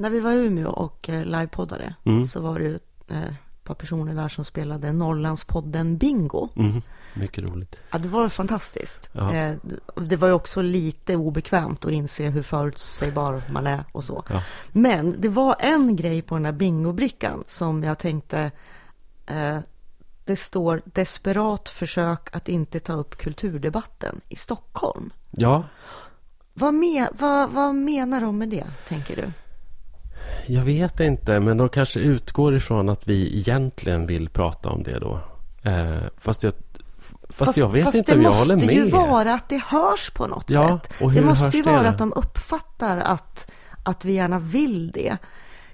när vi var i Umeå och eh, livepoddade Mm. så var det ju eh, ett par personer där som spelade Norrlandspodden Bingo. Mm. Mycket roligt. Ja, det var fantastiskt. Ja. Eh, det var ju också lite obekvämt att inse hur förutsägbar man är och så. Ja. Men det var en grej på den där bingobrickan som jag tänkte, eh, det står desperat försök att inte ta upp kulturdebatten i Stockholm. Ja, Vad, me, vad, vad menar de med det, tänker du? Jag vet inte, men de kanske utgår ifrån att vi egentligen vill prata om det då. Eh, fast jag, fast, jag vet fast inte om jag håller med. Det måste ju vara att det hörs på något Ja, sätt. och hur det måste ju det vara att de uppfattar att, att vi gärna vill det.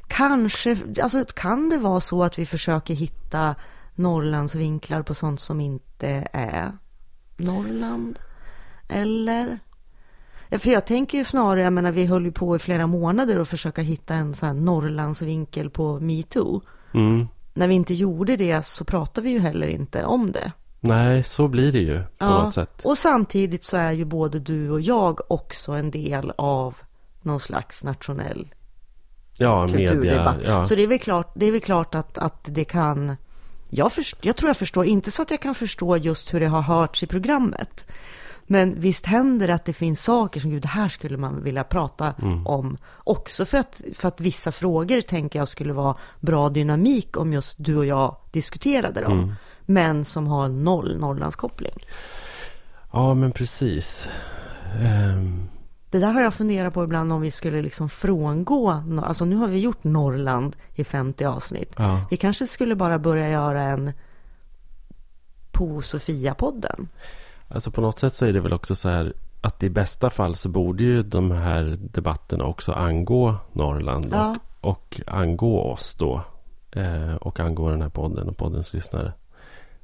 Kanske, alltså kan det vara så att vi försöker hitta Norrlandsvinklar på sånt som inte är Norrland? Eller? Ja, För jag tänker ju snarare, jag menar vi höll ju på i flera månader att försöka hitta en sån här Norrlandsvinkel på metoo. Mm. När vi inte gjorde det så pratade vi ju heller inte om det. Nej, så blir det ju på något sätt. Och samtidigt så är ju både du och jag också en del av någon slags nationell Ja, media. kulturdebatt. Ja. Så det är väl klart, det är väl klart att, att det kan... Jag, först, jag tror jag förstår, inte så att jag kan förstå just hur det har hörts i programmet. Men visst händer det att det finns saker som, gud, det här skulle man vilja prata Mm. om. Också för att, för att vissa frågor tänker jag skulle vara bra dynamik om just du och jag diskuterade dem. Mm. Men som har noll Norrlandskoppling. ja, men precis. Ehm, Det där har jag funderat på ibland om vi skulle liksom frångå, alltså nu har vi gjort Norrland i 50 avsnitt. ja. Vi kanske skulle bara börja göra en på Sofia-podden. Alltså på något sätt så är det väl också så här att i bästa fall så borde ju de här debatterna också angå Norrland Ja. och, och angå oss då. Eh, och angå den här podden och poddens lyssnare.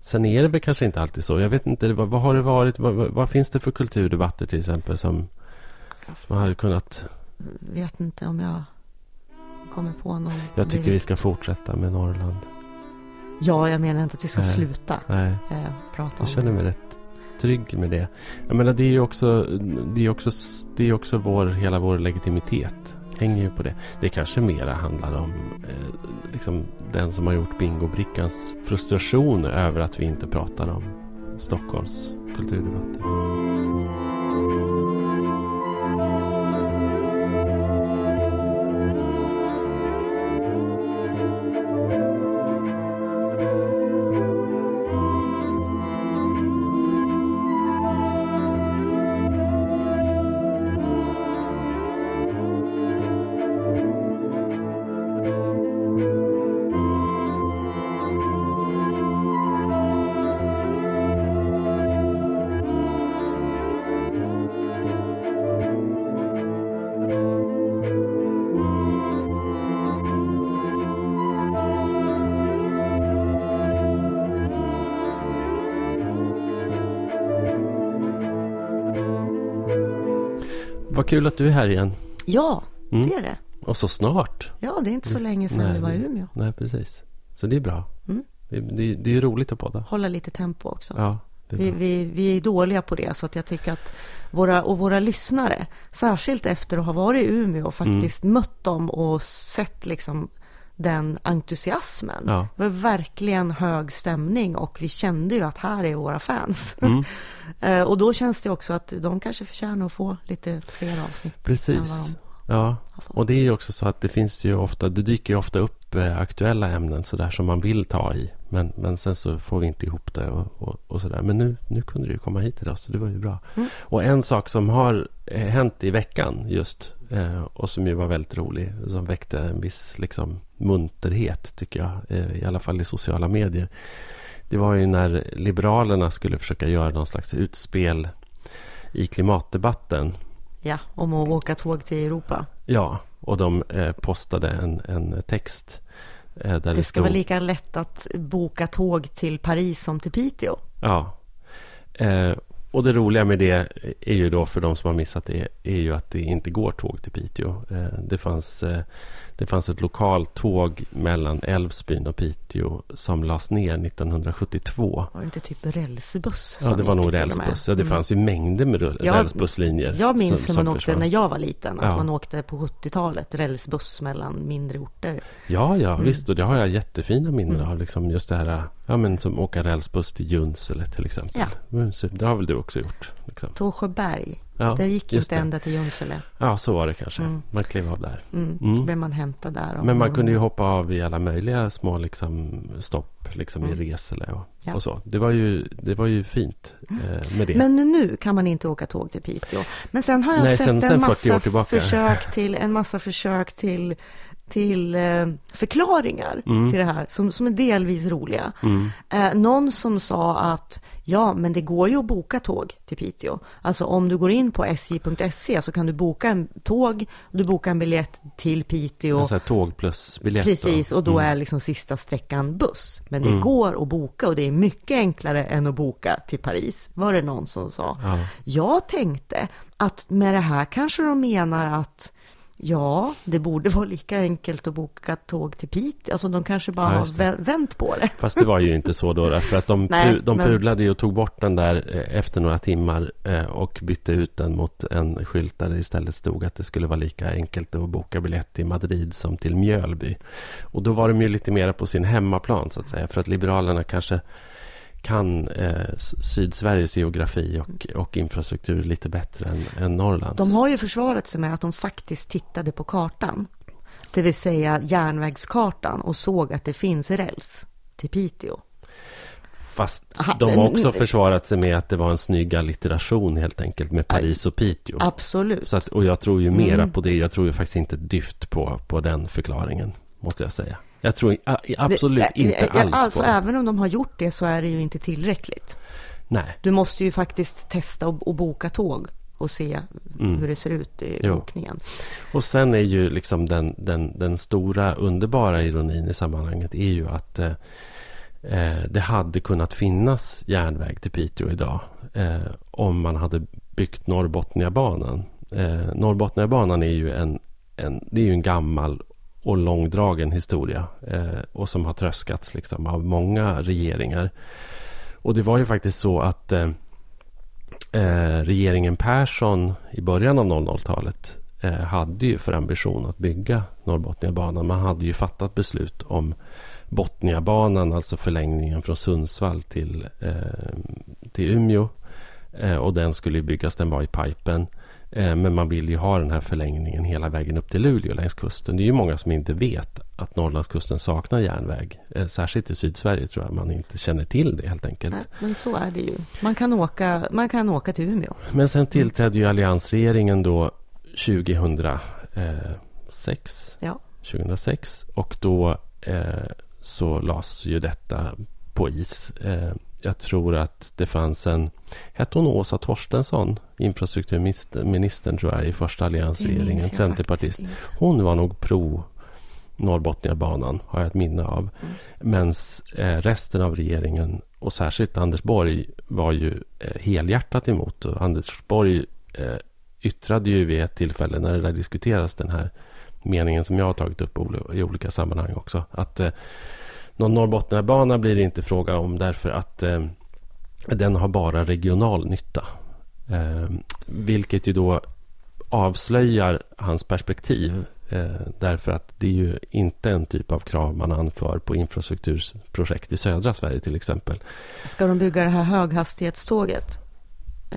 Sen är det väl kanske inte alltid så. Jag vet inte, vad, vad har det varit? Vad, vad, finns det för kulturdebatter till exempel som, som hade kunnat... Vet inte om jag kommer på någon. Jag tycker vi ska fortsätta med Norrland. Ja, jag menar inte att vi ska Nej. sluta Nej, eh, prata om jag känner mig rätt trygg med det. Jag menar, det är ju också, det är också, det är också vår, hela vår legitimitet hänger ju på det. Det kanske mera handlar om eh, liksom den som har gjort bingobrickans frustration över att vi inte pratar om Stockholms kulturdebatter. Kul att du är här igen. Ja, Mm. det är det. Och så snart. Ja, det är inte så länge sedan Nej, vi var i Umeå. Nej, precis. Så det är bra. Mm. Det, det, det är roligt att podda. Hålla lite tempo också. Ja, Vi, vi, vi är dåliga på det, så att jag tycker att våra, och våra lyssnare, särskilt efter att ha varit i Umeå och faktiskt Mm. mött dem och sett liksom den entusiasmen. Ja. Det var verkligen hög stämning och vi kände ju att här är våra fans. Mm. Eh, och då känns det också att de kanske förtjänar att få lite fler avsnitt. Precis. Ja, och det är ju också så att det finns ju ofta, det dyker ju ofta upp eh, aktuella ämnen sådär som man vill ta i. Men, men sen så får vi inte ihop det och, och, och sådär. Men nu, nu kunde du ju komma hit idag så det var ju bra. Mm. Och en sak som har eh, hänt i veckan just och som ju var väldigt rolig, som väckte en viss liksom munterhet tycker jag, eh, i alla fall i sociala medier. Det var ju när Liberalerna skulle försöka göra någon slags utspel i klimatdebatten. Ja, om att åka tåg till Europa. Ja, och de eh, postade en, en text. Eh, där det, Det ska stod, vara lika lätt att boka tåg till Paris som till Piteå. Ja. Och det roliga med det är ju då för de som har missat det är ju att det inte går tåg till Piteå. Eh, det fanns, eh, Det fanns ett lokaltåg mellan Älvsbyn och Piteå som lades ner 1972. Var det inte typ rälsbuss? Ja, det var nog rälsbuss. Ja, det mm. fanns ju mängder med rälsbusslinjer. Jag minns hur man åkte försvann. när jag var liten. Att ja. man åkte på 70-talet rälsbuss mellan mindre orter. Ja, ja, mm. visst. Och det har jag jättefina minnen mm. av. Liksom just det här, ja men som åka rälsbuss till Junsele till exempel. Ja. Det har väl du också gjort? Liksom. Tåsjöberg. Ja, det gick inte ända till Junsele. Ja, så var det kanske. Mm. Man klev av där. Mm. Mm. blev man hämtad där. Men man kunde ju hoppa av i alla möjliga små liksom, stopp liksom, mm. i Resele och, ja. och, så. Det var ju, det var ju fint eh, med det. Men nu kan man inte åka tåg till Piteå. Men sen har jag Nej, sett sen, en, sen massa försök till, en massa försök till till eh, förklaringar mm. till det här som, som är delvis roliga. Mm. Eh, någon som sa att ja, men det går ju att boka tåg till Piteå. Alltså om du går in på sj.se så kan du boka en tåg, du bokar en biljett till Piteå. Alltså tåg plus biljett. Precis, och då mm. är liksom sista sträckan buss. Men det mm. går att boka och det är mycket enklare än att boka till Paris, var det någon som sa. Ja. Jag tänkte att med det här kanske de menar att Ja, det borde vara lika enkelt att boka tåg till Piteå. Alltså de kanske bara ja, har vänt på det. Fast det var ju inte så då. För att de, Nej, de men... pudlade och tog bort den där eh, efter några timmar eh, och bytte ut den mot en skylt där det istället stod att det skulle vara lika enkelt att boka biljett till Madrid som till Mjölby. Och då var de ju lite mer på sin hemmaplan så att säga. För att Liberalerna kanske kan eh, Sydsveriges geografi och, och infrastruktur lite bättre än, än Norrlands. De har ju försvarat sig med att de faktiskt tittade på kartan, det vill säga järnvägskartan och såg att det finns räls till Piteå. Fast de har också försvarat sig med att det var en snygg allitteration helt enkelt med Paris och Piteå. Absolut. Att, och jag tror ju mera mm. på det. Jag tror ju faktiskt inte dyft på, på den förklaringen, måste jag säga. Jag tror absolut det, inte alls Alltså på även om de har gjort det så är det ju inte tillräckligt. Nej. Du måste ju faktiskt testa och, och boka tåg och se mm. hur det ser ut i jo. bokningen. Och sen är ju liksom den, den, den stora underbara ironin i sammanhanget är ju att eh, eh, det hade kunnat finnas järnväg till Piteå idag eh, om man hade byggt Norrbotniabanan. Eh, Norrbotniabanan är ju en, en, det är ju en gammal och långdragen historia eh, och som har tröskats liksom av många regeringar. Och det var ju faktiskt så att eh, eh regeringen Persson i början av 00-talet eh, hade ju för ambition att bygga Norrbotniabanan. Man hade ju fattat beslut om Botniabanan, alltså förlängningen från Sundsvall till, eh, till Umeå. Eh, och den skulle byggas, den var i pipen. Eh, men man vill ju ha den här förlängningen hela vägen upp till Luleå längs kusten. Det är ju många som inte vet att Norrlandskusten saknar järnväg. Eh, särskilt i Sydsverige tror jag man inte känner till det helt enkelt. Nej, men så är det ju. Man kan åka, man kan åka till Umeå. Men sen tillträdde ju alliansregeringen då 2006. Ja. 2006 och då eh, så lades ju detta på is. Eh, jag tror att det fanns en... Hette hon Åsa Torstensson? Infrastrukturministern tror jag i första alliansregeringen. Centerpartist. Hon var nog pro Norrbotniabanan har jag ett minne av. Mm. Men eh, resten av regeringen och särskilt Anders Borg var ju eh, helhjärtat emot. Och Anders Borg eh, yttrade ju vid ett tillfälle när det där diskuteras den här meningen som jag har tagit upp i olika sammanhang också. Att någon Norrbotniabana blir det inte fråga om därför att eh, den har bara regional nytta. Eh, vilket ju då avslöjar hans perspektiv. Eh, därför att det är ju inte en typ av krav man anför på infrastrukturprojekt i södra Sverige till exempel. Ska de bygga det här höghastighetståget?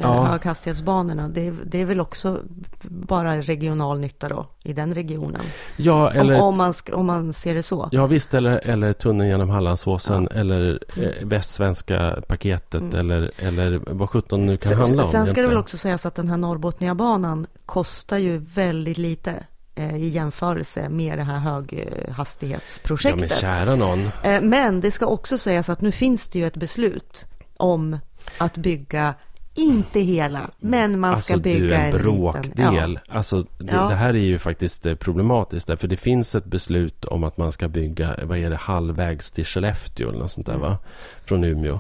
Ja. höghastighetsbanorna. Det, det, är väl också bara regional nytta då i den regionen. Ja, eller, om, om, man, om man ser det så. Ja, visst. Eller, eller tunneln genom Hallandsåsen ja. eller eh, västsvenska paketet mm. eller, eller vad sjutton nu kan så, handla om. Sen ska det väl också sägas att den här Norrbotniabanan kostar ju väldigt lite eh, i jämförelse med det här höghastighetsprojektet. Ja, men kära någon. Eh, men det ska också sägas att nu finns det ju ett beslut om att bygga inte hela, men man ska alltså, bygga en, en bråkdel. Liten, ja. Alltså, det, Ja. det här är ju faktiskt eh, problematiskt. Därför det finns ett beslut om att man ska bygga, vad är det, halvvägs till Skellefteå eller något sånt där Mm. va? Från Umeå.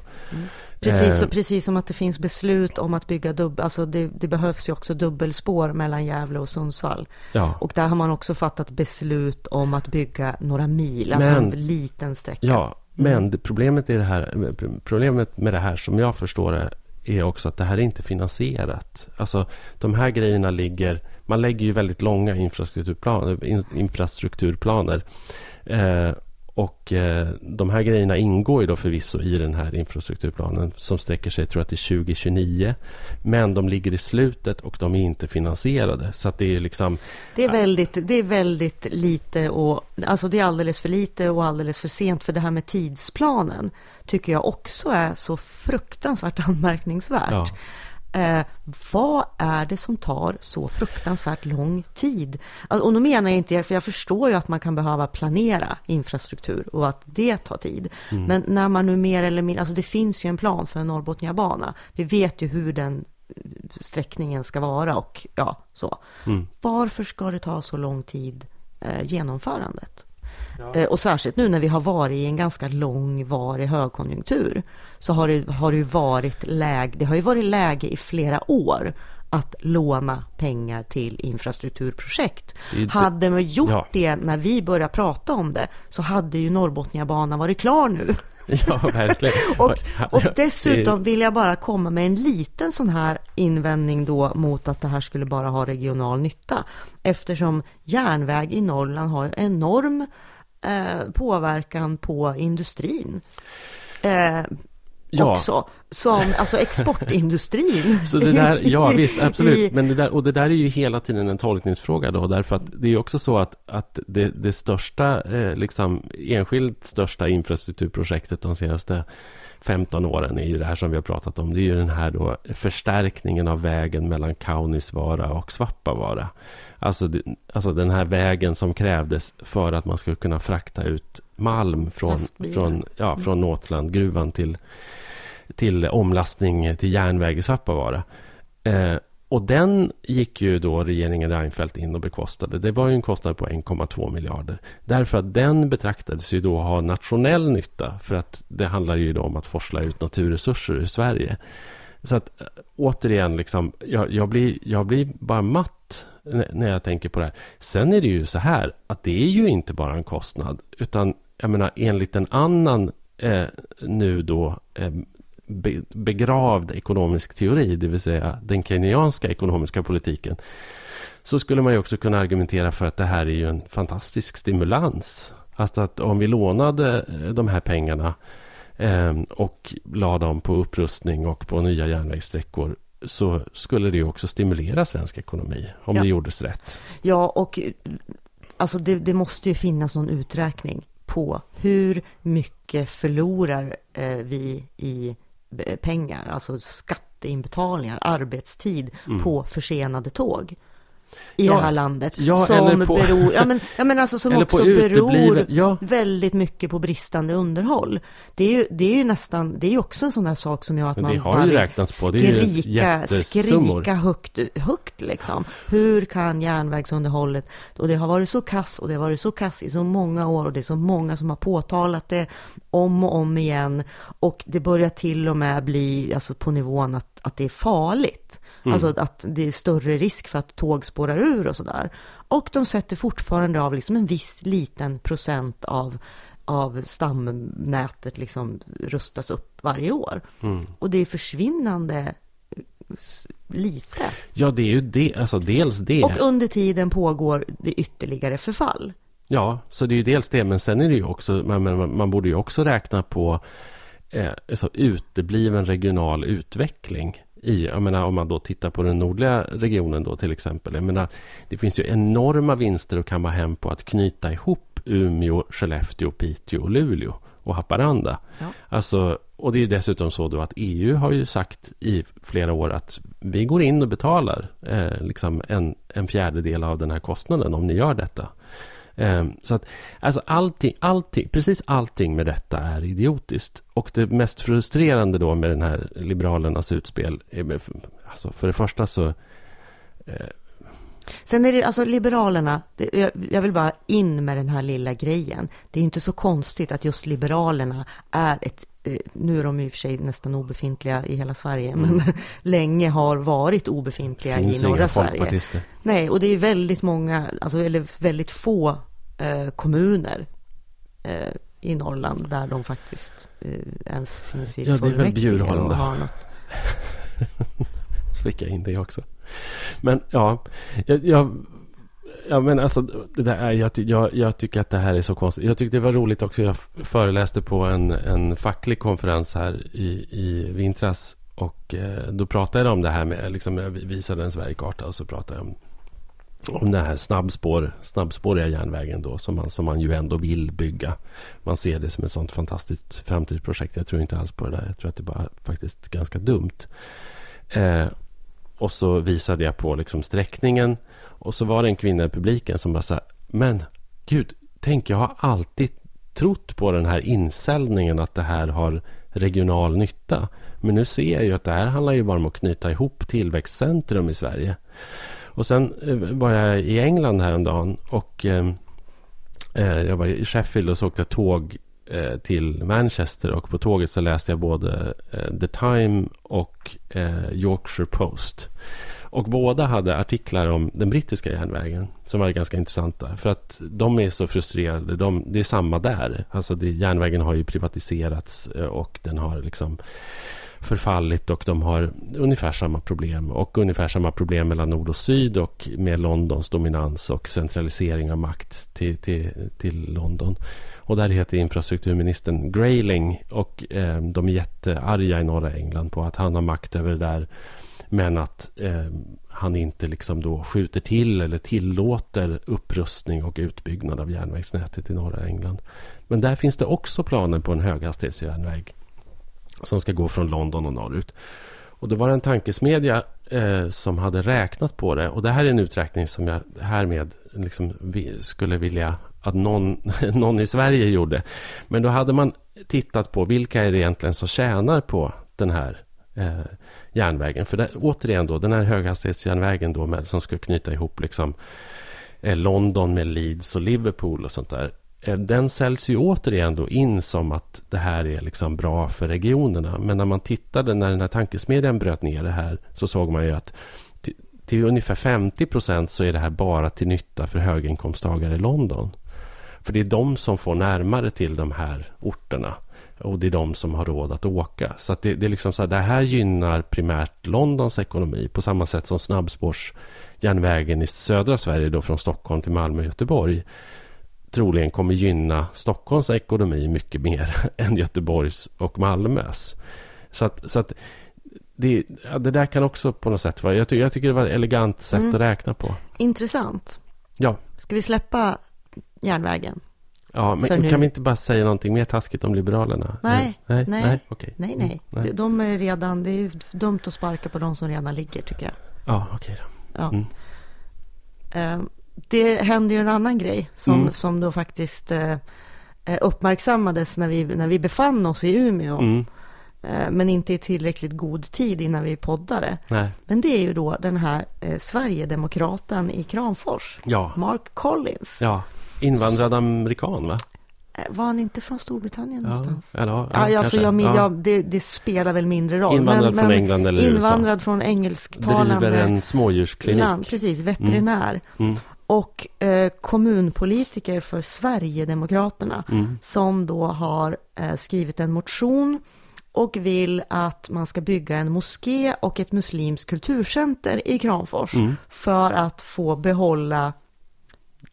Precis, Eh. och precis som att det finns beslut om att bygga dubbel, alltså det, det behövs ju också dubbelspår mellan Gävle och Sundsvall. Ja, Och där har man också fattat beslut om att bygga några mil, alltså Men- en liten sträcka. ja men det, problemet, är det här, problemet med det här som jag förstår det är också att det här är inte finansierat. Alltså de här grejerna ligger, man lägger ju väldigt långa infrastrukturplaner, infrastrukturplaner eh, och eh, de här grejerna ingår ju då förvisso i den här infrastrukturplanen som sträcker sig tror jag till 2029. Men de ligger i slutet och de är inte finansierade. Så det är liksom... Det är väldigt, det är väldigt lite och, alltså det är alldeles för lite och alldeles för sent för det här med tidsplanen tycker jag också är så fruktansvärt anmärkningsvärt. Ja. Eh, vad är det som tar så fruktansvärt lång tid? Alltså, och då menar jag inte, för jag förstår ju att man kan behöva planera infrastruktur och att det tar tid. Men när man nu mer eller mindre, alltså det finns ju en plan för en Norrbotniabana. Vi vet ju hur den sträckningen ska vara och ja, så. Varför ska det ta så lång tid eh, genomförandet? Eh, och särskilt nu när vi har varit i en ganska långvarig högkonjunktur så har det, har det ju varit läge, det har ju varit läge i flera år att låna pengar till infrastrukturprojekt. Det Hade man gjort Ja. det när vi började prata om det så hade ju Norrbotniabanan varit klar nu. Ja, verkligen. Och, och dessutom vill jag bara komma med en liten sån här invändning då mot att det här skulle bara ha regional nytta. Eftersom järnväg i Norrland har enorm eh, påverkan på industrin. Eh, Ja. Också, som alltså exportindustrin. Så det där, ja visst, absolut. Men det där, och det där är ju hela tiden en tolkningsfråga då. Därför att det är ju också så att, att det, det största, eh, liksom enskilt största infrastrukturprojektet de senaste 15 åren är ju det här som vi har pratat om. Det är ju den här då förstärkningen av vägen mellan Kaunisvaara och Svappavaara. Alltså, alltså den här vägen som krävdes för att man skulle kunna frakta ut malm från, Lastbilar. från, ja, från Nåtlandgruvan till, till omlastning till järnväg i Svappavaara. Eh, och den gick ju då regeringen Reinfeldt in och bekostade. Det var ju en kostnad på 1,2 miljarder. Därför att den betraktades ju då ha nationell nytta. För att det handlar ju då om att forsla ut naturresurser ur Sverige. Så att eh, återigen, liksom, jag, jag, blir, jag blir bara matt när jag tänker på det här. Sen är det ju så här att det är ju inte bara en kostnad. Utan jag menar enligt en annan eh, nu då eh, be, begravd ekonomisk teori, det vill säga den kenyanska ekonomiska politiken, så skulle man ju också kunna argumentera för att det här är ju en fantastisk stimulans. Alltså att om vi lånade eh, de här pengarna eh, och la dem på upprustning och på nya järnvägssträckor så skulle det ju också stimulera svensk ekonomi om Ja. det gjordes rätt. Ja, och alltså det, det måste ju finnas någon uträkning på hur mycket förlorar eh, vi i Eh, pengar, alltså skatteinbetalningar, arbetstid på försenade tåg i. Ja, det här landet. ja, som på- beror, ja men, ja men alltså som också beror ja. väldigt mycket på bristande underhåll. Det är ju, det är ju nästan, det är ju också en sån där sak som gör att man bara räknats på. Skrika, skrika högt, högt liksom. Hur kan järnvägsunderhållet, och det har varit så kass och det har varit så kass i så många år och det är så många som har påtalat det om och om igen och det börjar till och med bli alltså på nivån att, att det är farligt. Alltså att det är större risk för att tåg spårar ur och sådär. Och de sätter fortfarande av liksom en viss liten procent av, av stamnätet liksom rustas upp varje år. Och det är försvinnande s- lite. Ja, det är ju det. Alltså dels det. Och under tiden pågår det ytterligare förfall. Ja, så det är ju dels det. Men sen är det ju också, man, man, man borde ju också räkna på eh, alltså utebliven regional utveckling. I, jag menar, om man då tittar på den nordliga regionen då till exempel. Jag menar, det finns ju enorma vinster att kamma hem på att knyta ihop Umeå, Skellefteå, Piteå och Luleå och Haparanda. Ja. Alltså, och det är dessutom så då att EU har ju sagt i flera år att vi går in och betalar eh, liksom en, en fjärdedel av den här kostnaden om ni gör detta. Ehm, så att alltså allting, allting, precis allting med detta är idiotiskt. Och det mest frustrerande då med den här Liberalernas utspel, är, alltså för det första så eh, Sen är det alltså Liberalerna, det, jag, vill bara in med den här lilla grejen. Det är inte så konstigt att just Liberalerna är ett, nu är de i och för sig nästan obefintliga i hela Sverige, mm. men länge har varit obefintliga Finns i norra Sverige. Nej, och det är väldigt många, alltså eller väldigt få eh, kommuner eh, i Norrland där de faktiskt eh, ens finns i Ja, det är väl Bjurholm då. Så fick jag in det också. Men ja, jag, jag Ja men alltså, det där jag, jag, jag, tycker att det här är så konstigt. Jag tyckte det var roligt också. Jag föreläste på en, en facklig konferens här i, i vintras. Och eh, då pratade jag om det här med, liksom, jag visade en Sverigekarta och så pratade jag om, om den här snabbspår, snabbspåriga järnvägen då, som man, som man ju ändå vill bygga. Man ser det som ett sånt fantastiskt framtidsprojekt. Jag tror inte alls på det där. Jag tror att det är bara faktiskt ganska dumt. Eh, och så visade jag på liksom sträckningen. Och så var det en kvinna i publiken som bara sa Men gud, tänk jag har alltid trott på den här insäljningen att det här har regional nytta. Men nu ser jag ju att det här handlar ju bara om att knyta ihop tillväxtcentrum i Sverige. Och sen eh, var jag i England häromdagen och eh, eh, jag var i Sheffield och så åkte jag tåg Eh, till Manchester och på tåget så läste jag både eh, The Time och eh, Yorkshire Post. Och båda hade artiklar om den brittiska järnvägen som var ganska intressanta. För att de är så frustrerade. De, det är samma där. Alltså det, järnvägen har ju privatiserats eh, och den har liksom förfallit och de har ungefär samma problem. Och ungefär samma problem mellan nord och syd och med Londons dominans och centralisering av makt till, till, till London. Och där heter infrastrukturministern Grayling och eh, de är jättearga i norra England på att han har makt över det där. Men att eh, han inte liksom då skjuter till eller tillåter upprustning och utbyggnad av järnvägsnätet i norra England. Men där finns det också planer på en höghastighetsjärnväg som ska gå från London och norrut. Och då var det en tankesmedja eh, som hade räknat på det. Och det här är en uträkning som jag härmed liksom skulle vilja att någon, någon i Sverige gjorde. Men då hade man tittat på vilka är det egentligen som tjänar på den här eh, järnvägen. För det, återigen då, den här höghastighetsjärnvägen då med, som ska knyta ihop liksom, eh, London med Leeds och Liverpool och sånt där. Eh, den säljs ju återigen då in som att det här är liksom bra för regionerna. Men när man tittade, när den här tankesmedjan bröt ner det här, så såg man ju att till, till ungefär 50 procent så är det här bara till nytta för höginkomsttagare i London. För det är de som får närmare till de här orterna. Och det är de som har råd att åka. Så att det, det, är liksom så här, det här gynnar primärt Londons ekonomi. På samma sätt som snabbspårsjärnvägen i södra Sverige då från Stockholm till Malmö och Göteborg troligen kommer gynna Stockholms ekonomi mycket mer än Göteborgs och Malmös. Så att, så att det, det där kan också på något sätt vara... Jag, tycker, jag tycker det var ett elegant sätt mm. att räkna på. Intressant. Ja. Ska vi släppa järnvägen? Ja, men kan vi inte bara säga någonting mer taskigt om Liberalerna? Nej, nej, nej, nej, okay. nej, nej. nej. De är redan, det är dumt att sparka på de som redan ligger tycker jag. Ja, okej okay då. Ja. Mm. Ehm, det hände ju en annan grej som, mm. som då faktiskt eh, eh, uppmärksammades när vi, när vi befann oss i Umeå. Mm. Eh, men inte i tillräckligt god tid innan vi poddade. Nej. Men det är ju då den här eh, Sverigedemokraten i Kramfors, ja. Mark Collins. Ja, invandrad amerikan va? Eh, var han inte från Storbritannien ja, någonstans? Ja, ja, ja alltså jag, ja. det, det, spelar väl mindre roll. Invandrad men, från England eller Invandrad USA. från engelsktalande Driver en smådjursklinik. Land, precis, veterinär. Mm. Mm och eh, kommunpolitiker för Sverigedemokraterna mm. som då har eh, skrivit en motion och vill att man ska bygga en moské och ett muslimskt kulturcenter i Kramfors mm. för att få behålla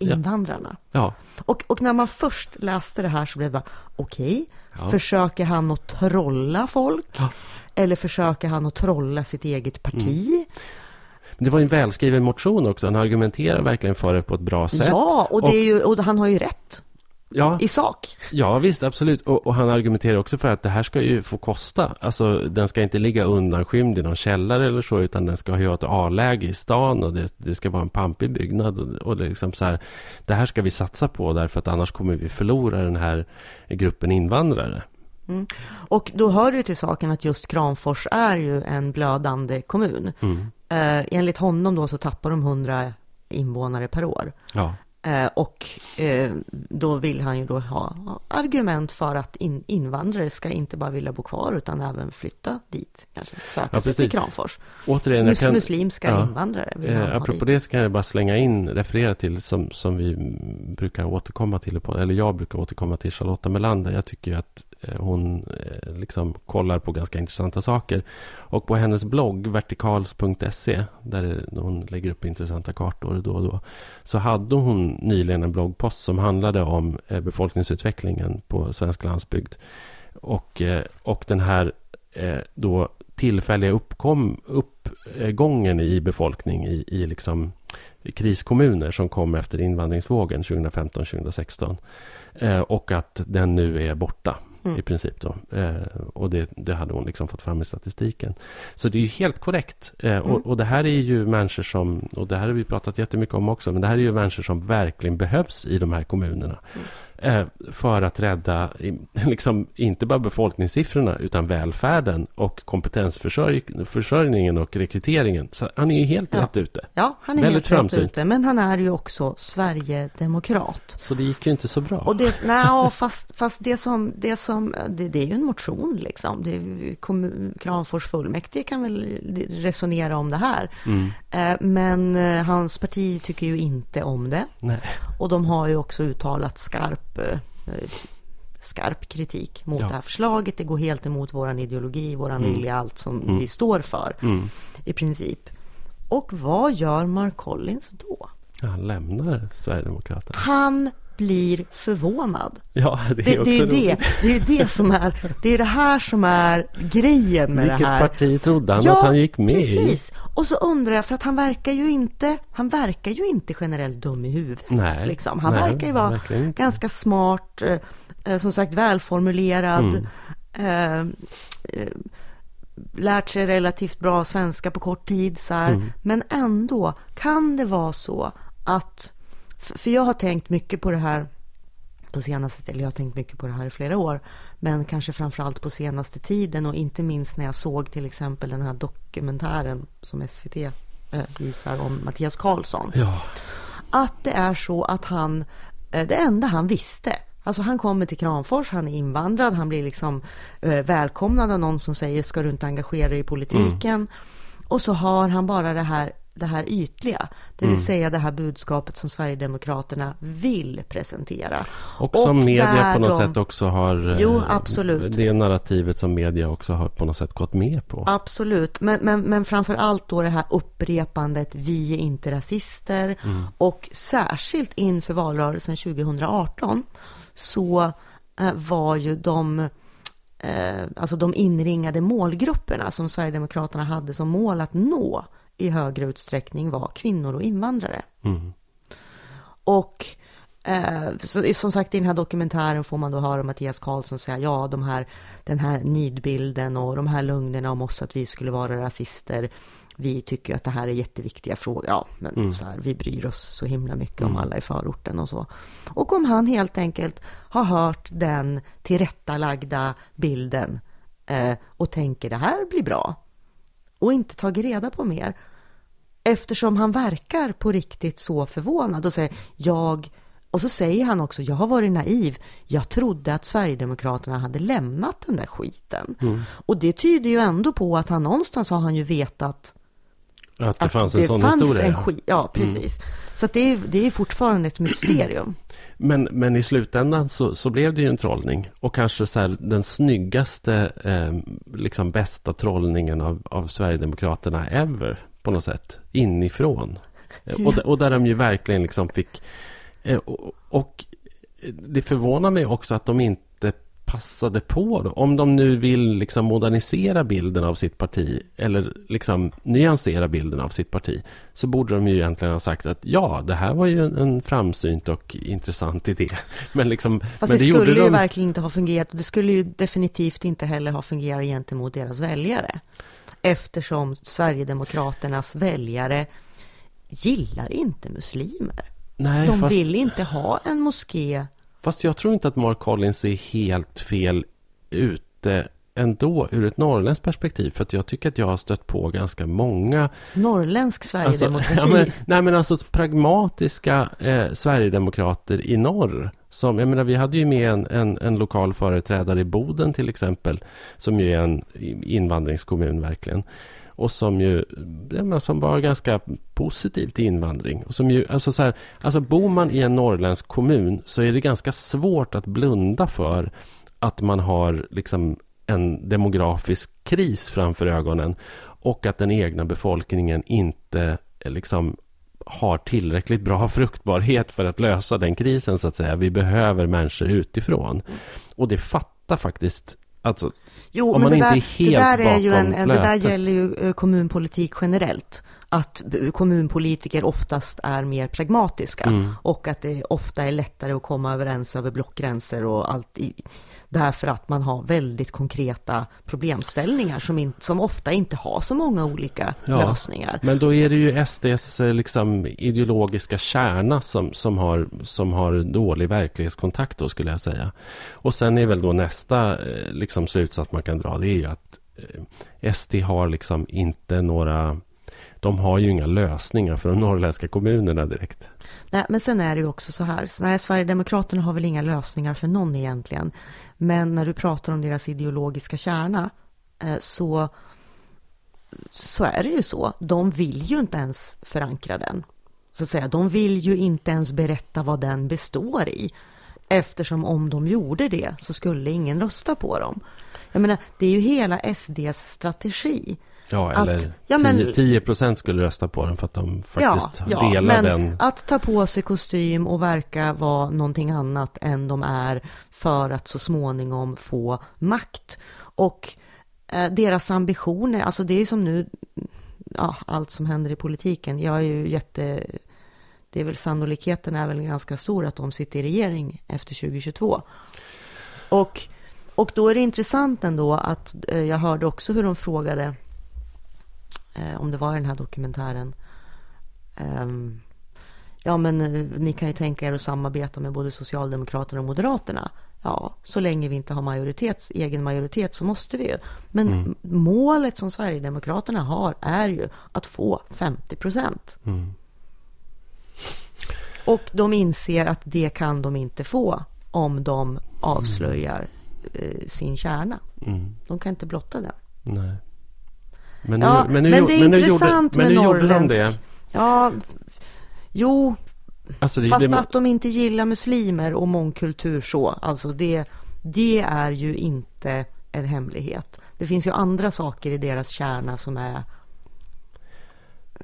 invandrarna. Ja. Och, och, när man först läste det här så blev det bara, okej, okay, ja. försöker han att trolla folk? Ja. Eller försöker han att trolla sitt eget parti? Mm. Det var en välskriven motion också. Han argumenterar verkligen för det på ett bra sätt. Ja, och, är ju, och han har ju rätt. Ja. i sak. Ja, visst, absolut. Och, och, han argumenterar också för att det här ska ju få kosta. Alltså, den ska inte ligga undanskymd i någon källare eller så, utan den ska ha ett A-läge i stan och det, det, ska vara en pampig byggnad. Och, och det, liksom så här, det här ska vi satsa på därför att annars kommer vi förlora den här gruppen invandrare. Mm. Och då hör det till saken att just Kramfors är ju en blödande kommun. Mm. Eh, enligt honom då så tappar de 100 invånare per år. Ja. Eh, och eh, då vill han ju då ha argument för att in, invandrare ska inte bara vilja bo kvar utan även flytta dit. Kanske söka ja, sig till Kramfors. Återigen, Mus, kan, muslimska ja, invandrare vill eh, Apropå det så kan jag bara slänga in, referera till som, som vi brukar återkomma till, eller jag brukar återkomma till Charlotta Melander. Jag tycker att Eh, Eh, hon eh, liksom kollar på ganska intressanta saker. Och på hennes blogg, vertikals.se, där hon lägger upp intressanta kartor då och då, så hade hon nyligen en bloggpost som handlade om eh, befolkningsutvecklingen på svensk landsbygd. Och, och den här då tillfälliga uppkom, uppgången i befolkning i, i liksom kriskommuner som kom efter invandringsvågen 2015-2016. och att den nu är borta. Mm. I princip då. Eh, och det, det, hade hon liksom fått fram i statistiken. Så det är ju helt korrekt. Eh, mm. och, och, det här är ju människor som, och det här har vi pratat jättemycket om också, men det här är ju människor som verkligen behövs i de här kommunerna. Mm. Eh, för att rädda, liksom, inte bara befolkningssiffrorna, utan välfärden och kompetensförsörjningen och rekryteringen. Så han är ju helt ja. rätt ute. Ja, han är Väldigt helt framsynt. rätt ute. Men han är ju också Sverigedemokrat. Så det gick ju inte så bra. Och det, nej, fast, fast det som, det som, det, det är ju en motion liksom. Det kommun, Kramfors fullmäktige kan väl resonera om det här. Mm. Eh, men eh, hans parti tycker ju inte om det. Nej. Och de har ju också uttalat skarp, eh, skarp kritik mot ja. det här förslaget. Det går helt emot vår ideologi, vår mm. vilja, allt som mm. vi står för mm. i princip. Och vad gör Mark Collins då? Han lämnar Sverigedemokraterna. Han blir förvånad. Ja, det är det, det, är det, det är det som är, det är det här som är grejen med Vilket det här. Vilket parti trodde han ja, att han gick med precis. i? Och så undrar jag, för att han verkar ju inte, han verkar ju inte generellt dum i huvudet. Nej, liksom. Han nej, verkar ju vara ganska smart, eh, eh, som sagt välformulerad, mm. eh, eh, lärt sig relativt bra svenska på kort tid. Så mm. Men ändå, kan det vara så att för jag har tänkt mycket på det här på senaste, eller jag har tänkt mycket på det här i flera år, men kanske framförallt på senaste tiden och inte minst när jag såg till exempel den här dokumentären som SVT eh, visar om Mattias Karlsson. Ja. Att det är så att han, eh, det enda han visste, Alltså han kommer till Kramfors, han är invandrad, han blir liksom eh, välkomnad av någon som säger ska du inte engagera dig i politiken? Mm. Och så har han bara det här det här ytliga, det vill mm. säga det här budskapet som Sverigedemokraterna vill presentera. Och som och media på något de... sätt också har... Jo, eh, absolut. Det narrativet som media också har på något sätt gått med på. Absolut, men, men, men framför allt då det här upprepandet, vi är inte rasister. Mm. Och särskilt inför valrörelsen 2018 så eh, var ju de eh, alltså de inringade målgrupperna som Sverigedemokraterna hade som mål att nå i högre utsträckning var kvinnor och invandrare. Mm. Och eh, så, som sagt i den här dokumentären får man då höra Mattias Karlsson säga ja, de här, den här nidbilden och de här lögnerna om oss att vi skulle vara rasister. Vi tycker att det här är jätteviktiga frågor. Ja, men mm. så här, vi bryr oss så himla mycket mm. om alla i förorten och så. Och om han helt enkelt har hört den tillrättalagda bilden eh, och tänker det här blir bra och inte tagit reda på mer eftersom han verkar på riktigt så förvånad och säger jag och så säger han också, jag har varit naiv. Jag trodde att Sverigedemokraterna hade lämnat den där skiten. Mm. Och det tyder ju ändå på att han någonstans har han ju vetat att det fanns att en sån fanns historia. En skit, ja, mm. precis. Mm. Så det, är, det är fortfarande ett mysterium. Men, men i slutändan så, så blev det ju en trollning. Och kanske så här, den snyggaste, eh, liksom bästa trollningen av, av Sverigedemokraterna ever på något sätt. Inifrån. Ja. Och, och där de ju verkligen liksom fick... Eh, och, och, det förvånar mig också att de inte passade på då? Om de nu vill liksom modernisera bilden av sitt parti eller liksom nyansera bilden av sitt parti så borde de ju egentligen ha sagt att ja, det här var ju en, en framsynt och intressant idé. Men, liksom, Fast men det, det, skulle ju de... verkligen inte ha fungerat. Det skulle ju definitivt inte heller ha fungerat gentemot deras väljare. Eftersom Sverigedemokraternas väljare gillar inte muslimer. Nej, De fast, vill inte ha en moské. fast jag tror inte att Mark Collins är helt fel ute ändå ur ett norrländskt perspektiv. För att jag tycker att jag har stött på ganska många Norrländsk Alltså, Sverigedemokrati. ja, men, nej men alltså pragmatiska eh, Sverigedemokrater i norr. Som, jag menar, vi hade ju med en, en, en lokal företrädare i Boden till exempel. Som ju är en invandringskommun verkligen. Och som ju ja, men som var ganska positiv till invandring. Och som ju, alltså, så här, alltså bor man i en norrländsk kommun så är det ganska svårt att blunda för att man har liksom en demografisk kris framför ögonen och att den egna befolkningen inte eh, liksom har tillräckligt bra fruktbarhet för att lösa den krisen så att säga. Vi behöver människor utifrån. Och det fattar faktiskt Alltså, Jo, om men man det inte där, är helt det där är ju en, bakom en, det där flötet. gäller ju eh, kommunpolitik generellt. Att kommunpolitiker oftast är mer pragmatiska Mm. och att det ofta är lättare att komma överens över blockgränser och allt i, därför att man har väldigt konkreta problemställningar som, in, som ofta inte har så många olika Ja. lösningar. Men då är det ju SDs eh, liksom, ideologiska kärna som, som, har, som har dålig verklighetskontakt då skulle jag säga. Och sen är väl då nästa eh, liksom, slutsats man kan dra det är ju att eh, SD har liksom inte några de har ju inga lösningar för de norrländska kommunerna direkt. Nej, men sen är det ju också så här, så nej, Sverigedemokraterna har väl inga lösningar för någon egentligen. Men när du pratar om deras ideologiska kärna eh, så, så är det ju så. De vill ju inte ens förankra den. Så att säga, de vill ju inte ens berätta vad den består i. Eftersom om de gjorde det så skulle ingen rösta på dem. Jag menar, det är ju hela SDs strategi. Ja, Att- eller ja, men- 10, 10 procent skulle rösta på den för att de faktiskt delar men den. att ta på sig kostym och verka vara någonting annat än de är för att så småningom få makt. Och eh, deras ambitioner, alltså det är som nu, ja, allt som händer i politiken. Jag är ju jätte, det är väl sannolikheten är väl ganska stor att de sitter i regering efter 2022. Och, och då är det intressant ändå att eh, jag hörde också hur de frågade eh, om det var i den här dokumentären. Ehm, ja, men eh, ni kan ju tänka er att samarbeta med både Socialdemokraterna och Moderaterna. Ja, så länge vi inte har majoritet, egen majoritet så måste vi ju. Men målet som Sverigedemokraterna har är ju att få 50 procent. Mm. Och de inser att det kan de inte få om de avslöjar eh, sin kärna. Mm. De kan inte blotta den. Nej. Men, Ja, nu, men, nu, men det är men nu gjorde, intressant men med nu gjorde de det. Ja, jo, Alltså det, Fast det, att de inte gillar muslimer och mångkultur så, alltså det, det är ju inte en hemlighet. Det finns ju andra saker i deras kärna som är...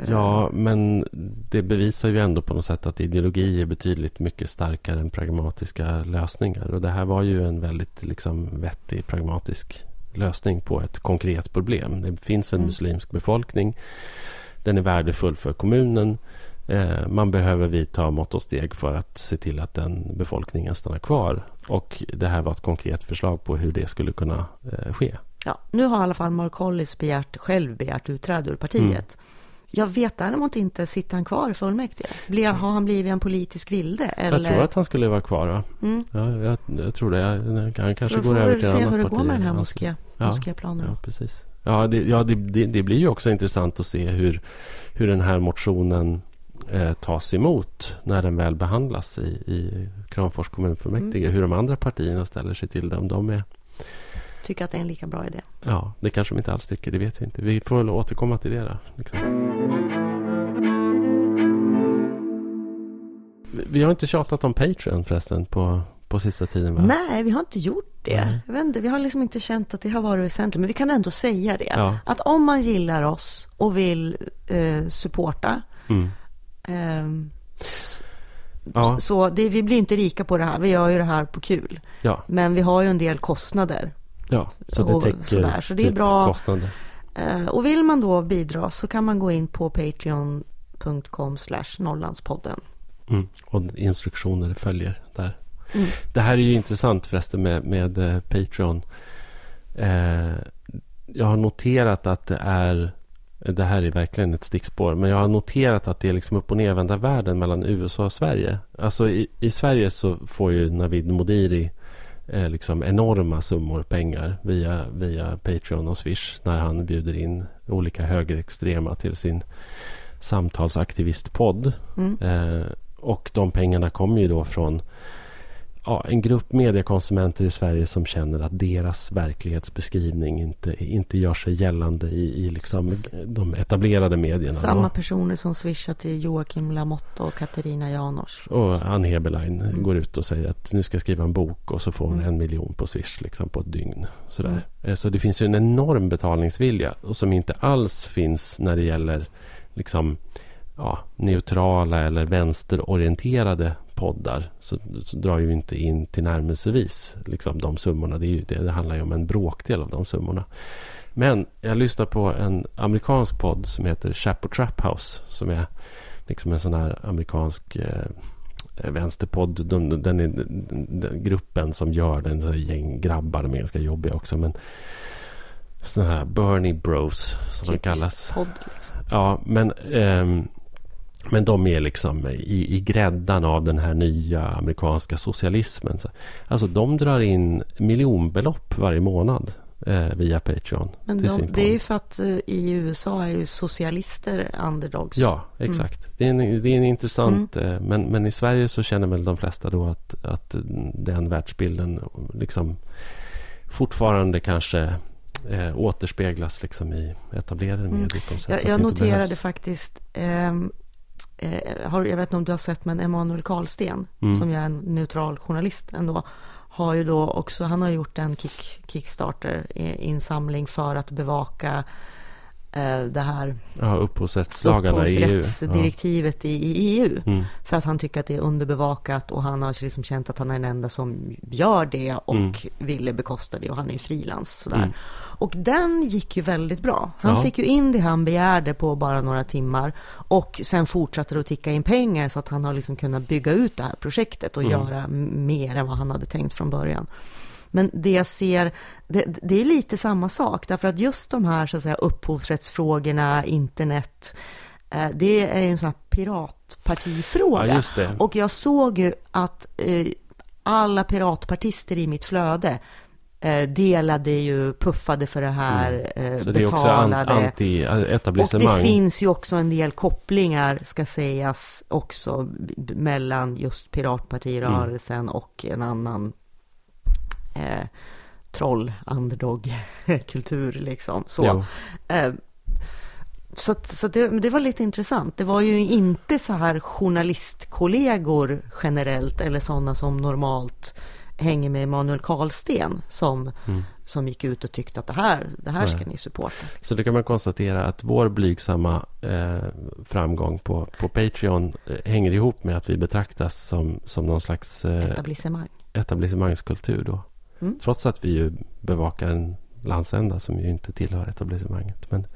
Ja, men det bevisar ju ändå på något sätt att ideologi är betydligt mycket starkare än pragmatiska lösningar. Och det här var ju en väldigt liksom, vettig pragmatisk lösning på ett konkret problem. Det finns en Mm. muslimsk befolkning. Den är värdefull för kommunen. Eh, man behöver vidta mått och steg för att se till att den befolkningen stannar kvar. Och det här var ett konkret förslag på hur det skulle kunna eh, ske. Ja, nu har i alla fall Mark Hollis begärt, själv begärt utträde ur partiet. Jag vet däremot inte, sitter han kvar i fullmäktige? Blir, har han blivit en politisk vilde? Eller? Jag tror att han skulle vara kvar. Va? Mm. Ja, jag, jag tror det. Han kanske får går vi över till se ett annat hur det parti. går med den här Ja. Ja. mosképlanen. Ja, precis. Ja, det, ja det, det, det blir ju också intressant att se hur, hur den här motionen eh, tas emot när den väl behandlas i, i Kramfors kommunfullmäktige. Mm. Hur de andra partierna ställer sig till det. Om de är, Tycker att det är en lika bra idé. ja, det kanske de inte alls tycker. Det vet vi inte. Vi får väl återkomma till det. Då, liksom. Vi- Vi har inte tjatat om Patreon förresten på, på sista tiden. Va? Nej, vi har inte gjort det. Nej. Jag vet inte, vi har liksom inte känt att det har varit väsentligt. Men vi kan ändå säga det. Ja. Att om man gillar oss och vill eh, supporta Mm. s- Ja. Så det, vi blir inte rika på det här. Vi gör ju det här på kul. Ja, Men vi har ju en del kostnader. ja. Så det täcker sådär, så det är typ bra. kostnader. Eh, och vill man då bidra så kan man gå in på patreon.com slash Norrlandspodden. Mm. Och instruktioner följer där. Mm. Det här är ju intressant förresten med, med eh, Patreon. Eh, jag har noterat att det är det här är verkligen ett stickspår. Men jag har noterat att det är liksom upp och nervända världen mellan USA och Sverige. Alltså i, i Sverige så får ju Navid Modiri eh, liksom enorma summor pengar via, via Patreon och Swish. När han bjuder in olika högerextrema till sin samtalsaktivistpodd. Mm. Eh, och de pengarna kommer ju då från ja, en grupp mediekonsumenter i Sverige som känner att deras verklighetsbeskrivning inte, inte gör sig gällande i, i liksom de etablerade medierna. Samma personer som swishar till Joakim Lamotte och Katarina Janouch. Och Ann Heberlein Mm. går ut och säger att nu ska jag skriva en bok och så får hon Mm. en miljon på Swish liksom på ett dygn. Sådär. Mm. Eh, Så det finns ju en enorm betalningsvilja och som inte alls finns när det gäller liksom, ja, neutrala eller vänsterorienterade poddar. Så, så drar ju inte in till närmelsevis liksom, de summorna. Det, är ju, det, det handlar ju om en bråkdel av de summorna. Men jag lyssnar på en amerikansk podd som heter Chapo Trap House. Som är liksom en sån här amerikansk eh, vänsterpodd. De, den är den, gruppen som gör den. Så gäng grabbar. De är ganska jobbiga också. Men såna här Bernie Bros som de kallas. Podd, liksom. Ja, men, ehm, men de är liksom i, i gräddan av den här nya amerikanska socialismen. Så, alltså de drar in miljonbelopp varje månad eh, via Patreon. Men de, det är ju för att eh, i USA är ju socialister underdogs. Ja, exakt. Det, är en, det är en intressant... Mm. eh, Men, men i Sverige så känner väl de flesta då att, att den världsbilden liksom fortfarande kanske eh, återspeglas liksom i etablerade Mm. medier sätt. Jag, jag noterade behövs. faktiskt, ehm, eh, har, jag vet inte om du har sett, men Emanuel Karlsten, Mm. som ju är en neutral journalist ändå, har ju då också, han har gjort en kick, Kickstarter-insamling för att bevaka eh, det här Ja, upphovsrättslagarna i EU. Ja. i, EU. Mm. För att han tycker att det är underbevakat och han har liksom känt att han är den enda som gör det och Mm. ville bekosta det och han är ju frilans sådär. Mm. Och den gick ju väldigt bra. Han Ja. fick ju in det han begärde på bara några timmar och sen fortsatte det att ticka in pengar så att han har liksom kunnat bygga ut det här projektet och Mm. göra mer än vad han hade tänkt från början. Men det jag ser, det, det är lite samma sak, därför att just de här så att säga, upphovsrättsfrågorna, internet, eh, det är ju en sån här piratpartifråga. Ja. Och jag såg ju att eh, alla piratpartister i mitt flöde eh, delade ju, puffade för det här, Mm. Så det är också an- betalade. och det finns ju också en del kopplingar, ska sägas, också mellan just piratpartirörelsen Mm. och en annan eh, troll, underdog-kultur liksom. Så. Eh, så, så det, det var lite intressant. Det var ju inte så här journalistkollegor generellt eller sådana som normalt hänger med Emanuel Karlsten som, Mm. som gick ut och tyckte att det här, det här ska ni supporta. Så det kan man konstatera att vår blygsamma eh, framgång på, på Patreon eh, hänger ihop med att vi betraktas som, som någon slags eh, Etablissemang. etablissemangskultur då. Mm. Trots att vi ju bevakar en landsända som ju inte tillhör etablissemanget. Men,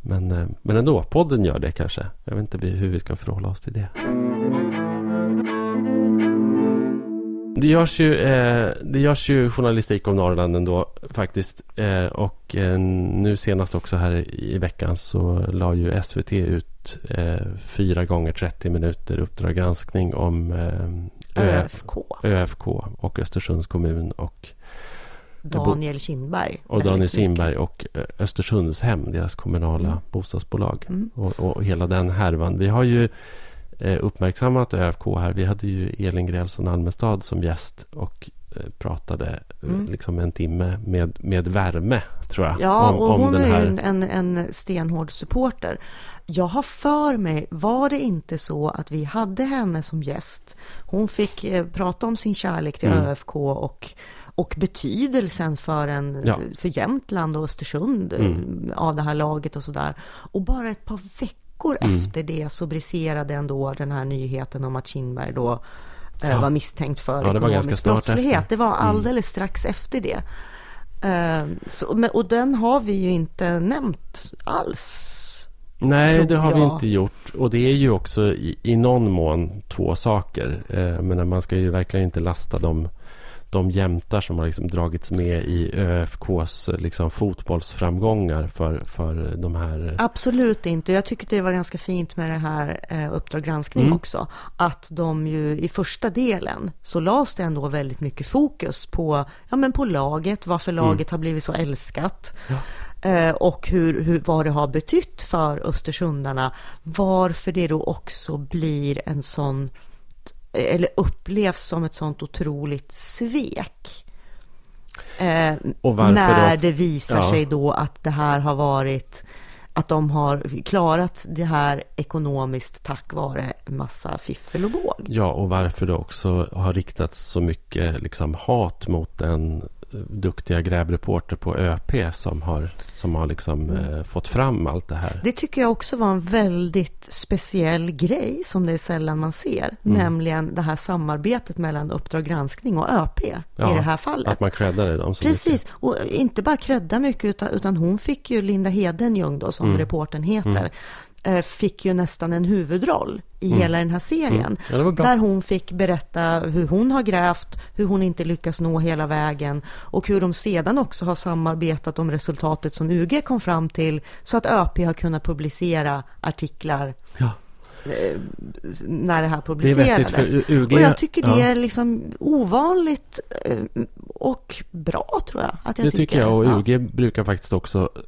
men, eh, men ändå, podden gör det kanske. Jag vet inte hur vi ska förhålla oss till det. Det görs ju, eh, det görs ju journalistik om Norrland ändå faktiskt. Eh, och eh, nu senast också här i veckan så la ju SVT ut eh, fyra gånger 30 minuter Uppdrag granskning om eh, ÖFK. ÖFK och Östersunds kommun och, Daniel Kindberg. och Daniel Simberg och eh, Östersundshem, deras kommunala Mm. bostadsbolag. Mm. Och, och hela den härvan. Vi har ju eh, uppmärksammat ÖFK här. Vi hade ju Elin Grälsson Almestad som gäst och eh, pratade Mm. liksom en timme med, med värme, tror jag. Ja, om, och om hon den är här... ju en, en, en stenhård supporter. Jag har för mig, var det inte så att vi hade henne som gäst? Hon fick eh, prata om sin kärlek till Mm. ÖFK och, och betydelsen för, en, Ja. för Jämtland och Östersund eh, Mm. av det här laget och sådär. Och bara ett par veckor Mm. efter det så briserade ändå den här nyheten om att Kinberg då eh, Ja. var misstänkt för Ja, ekonomisk brottslighet. efter. Det var Mm. alldeles strax efter det. Eh, så, och den har vi ju inte nämnt alls. Nej, det har vi jag. inte gjort. Och det är ju också i, i någon mån två saker. Eh, men man ska ju verkligen inte lasta de, de jämtar som har liksom dragits med i ÖFKs liksom fotbollsframgångar för, för de här... Absolut inte. Jag tycker det var ganska fint med det här eh, Uppdrag granskning Mm. också. Att de ju i första delen så lades det ändå väldigt mycket fokus på, ja, men på laget, varför laget har blivit så älskat. Ja. Eh, och hur, hur, vad det har betytt för Östersundarna. Varför det då också blir en sån, eller upplevs som ett sånt otroligt svek. Eh, när då? det visar Ja. sig då att det här har varit att de har klarat det här ekonomiskt tack vare massa fiffel och båg. Ja, och varför det också har riktats så mycket liksom, hat mot en eh, duktiga grävreporter på ÖP som har, som har liksom, eh, fått fram allt det här. Det tycker jag också var en väldigt speciell grej som det är sällan man ser, Mm. nämligen det här samarbetet mellan Uppdrag granskning och ÖP Ja, i det här fallet. Att man creddade dem så mycket. Precis, och inte bara credda mycket utan, utan hon fick ju, Linda Hedenjung då som Mm. reportern heter, eh, fick ju nästan en huvudroll i Mm. hela den här serien. Mm. Ja, det. Där hon fick berätta hur hon har grävt, hur hon inte lyckas nå hela vägen och hur de sedan också har samarbetat om resultatet som UG kom fram till så att ÖP har kunnat publicera artiklar Ja, eh, när det här det är publicerades. vettigt för UG. Och jag tycker det är liksom ovanligt eh, och bra tror jag. Att jag det tycker jag och. UG brukar faktiskt också eh,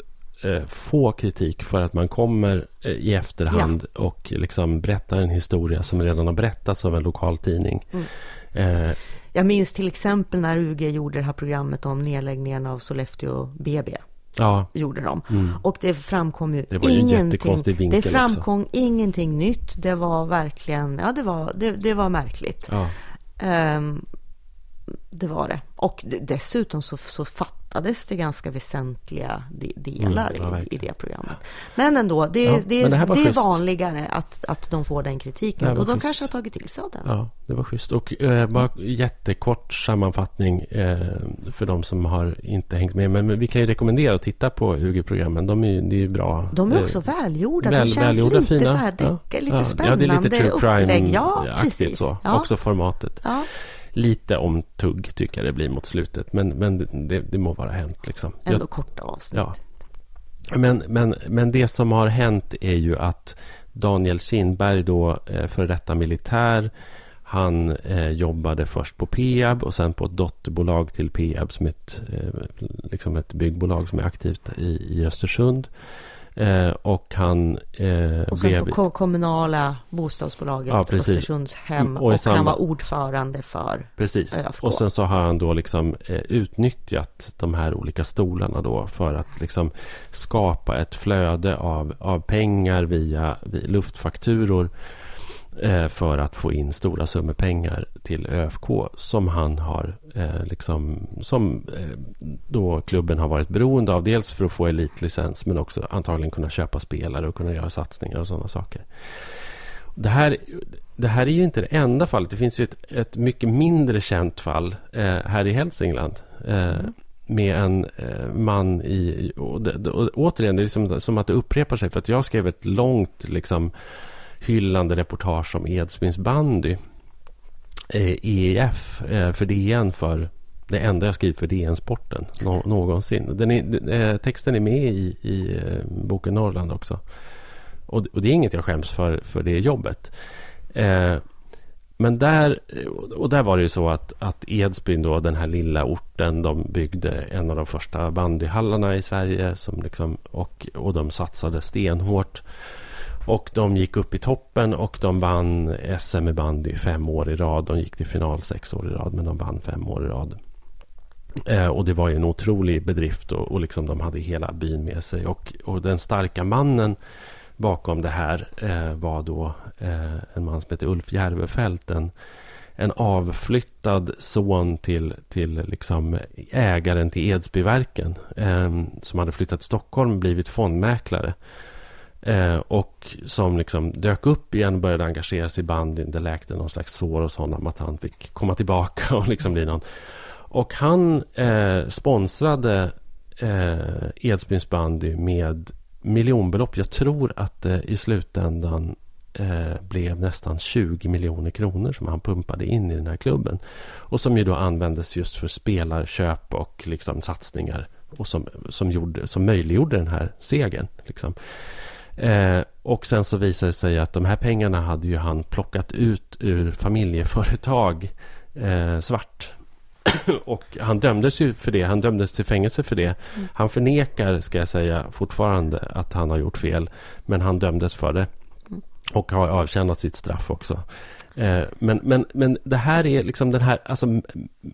få kritik för att man kommer eh, i efterhand och liksom berättar en historia som redan har berättats av en lokal tidning. Mm. Eh, Jag minns till exempel när UG gjorde det här programmet om nedläggningen av Sollefteå BB. ja, Gjorde de. mm. Och det framkom ju Det var ju en ingenting. vinkel det framkom ingenting nytt. Det var verkligen, ja det var, det, det var märkligt. ja. Ehm, det var det. Och dessutom så, så fattades det ganska väsentliga de, delar Mm, ja, i, i det programmet. Men ändå, det, Ja, det, men det det är vanligare att, att de får den kritiken. Och de schysst. kanske har tagit till sig av den. Ja, det var schysst. Och eh, bara jättekort sammanfattning eh, för de som har inte hängt med. Men, men vi kan ju rekommendera att titta på UG-programmen. De är ju, det är ju bra. De är Eh, också välgjorda. väl- de känns välgjorda, lite fina. så här Ja, deckare, lite ja. spännande Ja, det är lite true upplägg. Ja, crime-aktigt precis. så. Också formatet. Lite om tugg tycker jag det blir mot slutet. Men, men det, det må vara hänt liksom. ändå Jag- korta avsnitt. Ja. Men, men, men det som har hänt är ju att Daniel Kindberg då, eh, för detta militär, han eh, jobbade först på Peab och sen på ett dotterbolag till Peab som ett, eh, liksom ett byggbolag som är aktivt i, i Östersund. Eh, och han eh, Och sen blev... på ko- kommunala bostadsbolaget Ja, precis. Östersundshem. Och Och, i han var ordförande för Precis. ÖFK. Och sen så har han då liksom eh, utnyttjat de här olika stolarna då för att liksom skapa ett flöde av, av pengar via, via luftfakturor för att få in stora summor pengar till ÖFK som han har eh, liksom som eh, då klubben har varit beroende av. Dels för att få elitlicens men också antagligen kunna köpa spelare och kunna göra satsningar och sådana saker. Det här, det här är ju inte det enda fallet. Det finns ju ett, ett mycket mindre känt fall eh, här i Hälsingland. Eh, Med en eh, man i... Och det, och återigen, det är liksom, som att det upprepar sig. För att jag skrev ett långt liksom, hyllande reportage om Edsbyns bandy. Eh, EIF eh, för DN för det enda jag skrivit för DN-sporten någonsin. Den är, eh, texten är med i, i boken Norrland också. Och, och det är inget jag skäms för, för det jobbet. Eh, men där, och där var det ju så att, att Edsbyn då, den här lilla orten, de byggde en av de första bandyhallarna i Sverige som liksom, och, och de satsade stenhårt. Och de gick upp i toppen och de vann SM i bandy fem år i rad. De gick till final sex år i rad, men de vann fem år i rad. Eh, och det var ju en otrolig bedrift och, och liksom de hade hela byn med sig. Och, och den starka mannen bakom det här eh, var då eh, en man som heter Ulf Järvefelt. En, en avflyttad son till, till liksom ägaren till Edsbyverken. Eh, som hade flyttat till Stockholm och blivit fondmäklare. Eh, och som liksom dök upp igen och började engagera sig i bandyn. Det läkte någon slags sår hos honom att han fick komma tillbaka och liksom bli någon. Och han eh, sponsrade eh, Edsbyns bandy med miljonbelopp. Jag tror att det i slutändan eh, blev nästan 20 miljoner kronor som han pumpade in i den här klubben. Och som ju då användes just för spelarköp och liksom satsningar. Och som, som, gjorde, som möjliggjorde den här segern. Liksom. Eh, och sen så visade det sig att de här pengarna hade ju han plockat ut ur familjeföretag eh, svart. och han dömdes ju för det. Han dömdes till fängelse för det. Mm. Han förnekar, ska jag säga, fortfarande att han har gjort fel. Men han dömdes för det. Mm. Och har avtjänat sitt straff också. Eh, men, men, men det här är liksom den här alltså,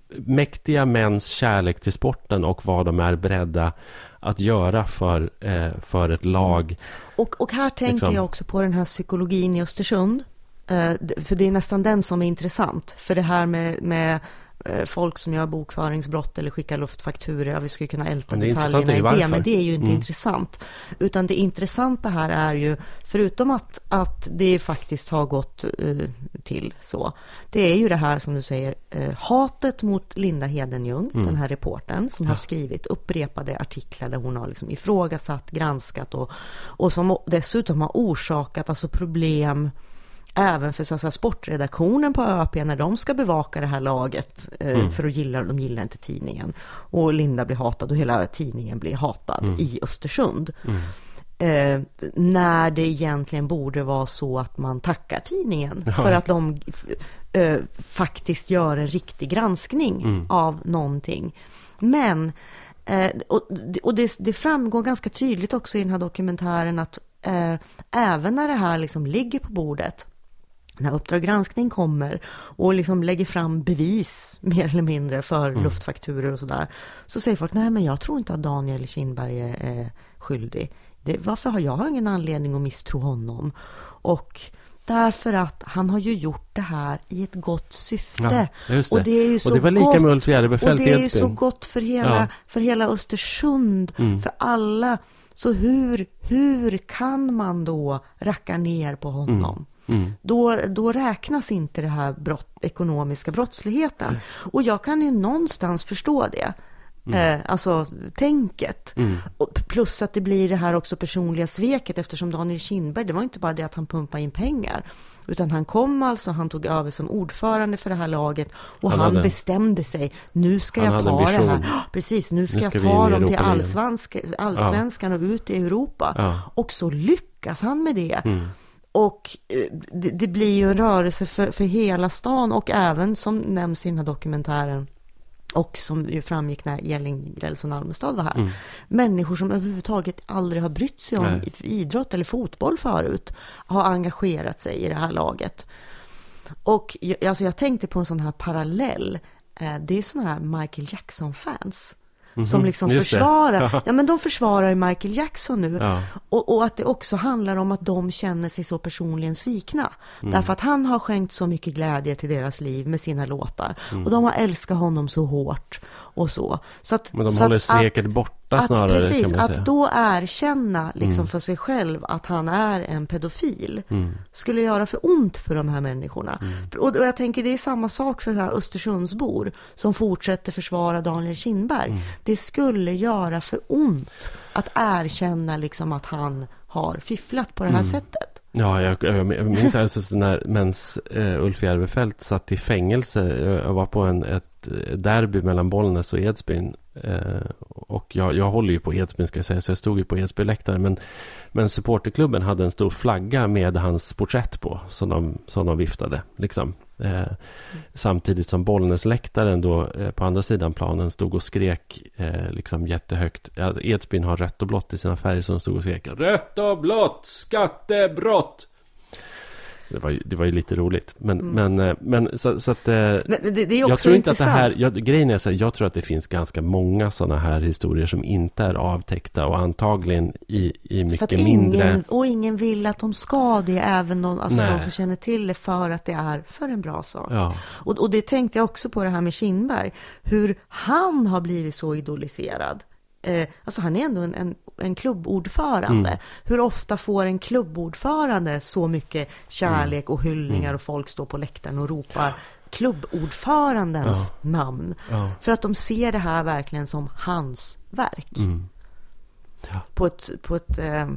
mäktiga mäns kärlek till sporten och vad de är beredda att göra för, eh, för ett lag. Och, och här tänker liksom. jag också på den här psykologin i Östersund. Eh, för det är nästan den som är intressant. För det här med, med folk som gör bokföringsbrott eller skickar luftfakturor. Vi skulle kunna älta detaljerna i det, men det är ju inte mm. intressant. Utan det intressanta här är ju, förutom att, att det faktiskt har gått uh, till så, det är ju det här som du säger, uh, hatet mot Linda Hedenjung, mm. den här reporten som ja. har skrivit upprepade artiklar där hon har liksom ifrågasatt, granskat och, och som dessutom har orsakat alltså problem även för så säga, sportredaktionen på ÖP när de ska bevaka det här laget. Eh, mm. För att gilla, de gillar inte tidningen. Och Linda blir hatad och hela tidningen blir hatad mm. i Östersund. Mm. Eh, när det egentligen borde vara så att man tackar tidningen ja. för att de eh, faktiskt gör en riktig granskning mm. av någonting. Men, eh, och, och det, det, framgår ganska tydligt också i den här dokumentären att eh, även när det här liksom ligger på bordet när Uppdrag granskning kommer och liksom lägger fram bevis mer eller mindre för mm. luftfakturer och sådär. Så säger folk, nej men jag tror inte att Daniel Kindberg är skyldig. Det, varför har jag ingen anledning att misstro honom? Och därför att han har ju gjort det här i ett gott syfte. Ja, det. Och det är ju så och det var lika gott, med Ulf Och det är ju så gott för hela, ja. för hela Östersund, mm. för alla. Så hur, hur kan man då racka ner på honom? Mm. Mm. Då, då räknas inte det här brott, ekonomiska brottsligheten. Mm. Och jag kan ju någonstans förstå det. Mm. Eh, alltså tänket. Mm. Plus att det blir det här också personliga sveket eftersom Daniel Kindberg, det var inte bara det att han pumpade in pengar. Utan han kom alltså, han tog över som ordförande för det här laget och han, han hade, bestämde sig, nu ska jag ta det här, precis, nu ska, nu ska jag ta dem till allsvensk, allsvenskan ja. och ut i Europa. Ja. Och så lyckas han med det. Mm. Och eh, det, det, blir ju en rörelse för, för hela stan och även som nämns i den här dokumentären och som ju framgick när Elin Grälsson Almestad var här. Mm. Människor som överhuvudtaget aldrig har brytt sig om Nej. idrott eller fotboll förut har engagerat sig i det här laget. Och alltså jag tänkte på en sån här parallell. Eh, det är såna här Michael Jackson-fans Mm -hmm. Som liksom försvarar, ja men de försvarar Michael Jackson nu. Ja. Och, och, att det också handlar om att de känner sig så personligen svikna. Mm. Därför att han har skänkt så mycket glädje till deras liv med sina låtar. Mm. Och de har älskat honom så hårt och så. så att, men de håller sveket borta att, snarare. Precis, att då erkänna liksom mm. för sig själv att han är en pedofil mm. skulle göra för ont för de här människorna. Mm. Och, och, jag tänker det är samma sak för den här Östersundsbor som fortsätter försvara Daniel Kindberg. Mm. Det skulle göra för ont att erkänna liksom att han har fifflat på det här mm. sättet. Ja, jag, jag minns alltså när mens uh, Ulf Järvefelt satt i fängelse. Eh, jag var på en, ett eh, derby mellan Bollnäs och Edsbyn. Uh, och jag, jag håller ju på Edsbyn ska jag säga, så jag stod ju på Edsbyläktaren. Men, men supporterklubben hade en stor flagga med hans porträtt på, som de, som de viftade. Liksom. Eh, samtidigt som Bollnäsläktaren då eh, på andra sidan planen stod och skrek eh, liksom jättehögt. Edsbyn har rött och blått i sina färger som stod och skrek Rött och blått, skattebrott! Det var, ju, det var ju lite roligt. Men, mm. men, eh, men så, så att... Eh, men det, det är också jag tror inte intressant. att det här... Jag, grejen är så här, jag tror att det finns ganska många sådana här historier som inte är avtäckta och antagligen i, i mycket för mindre... Ingen, och ingen vill att de ska det, även de, alltså de som känner till det, för att det är för en bra sak. Ja. Och, och det tänkte jag också på det här med Kinberg, hur han har blivit så idoliserad eh, alltså han är ändå en, en, en klubbordförande. Mm. Hur ofta får en klubbordförande så mycket kärlek och hyllningar Mm. och folk står på läktaren och ropar klubbordförandens namn. Ja. För att de ser det här verkligen som hans verk. Mm. Ja. På ett, på ett eh,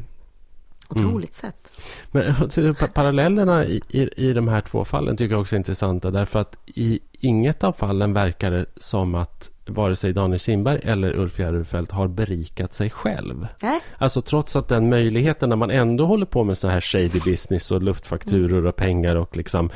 otroligt sätt. Men pa- parallellerna i, i, i de här två fallen tycker jag också är intressanta. Därför att i inget av fallen verkar det som att vare sig Daniel Kindberg eller Ulf Järrefelt har berikat sig själv. Nej, Alltså trots att den möjligheten när man ändå håller på med sån här shady business och luftfakturor och pengar och liksom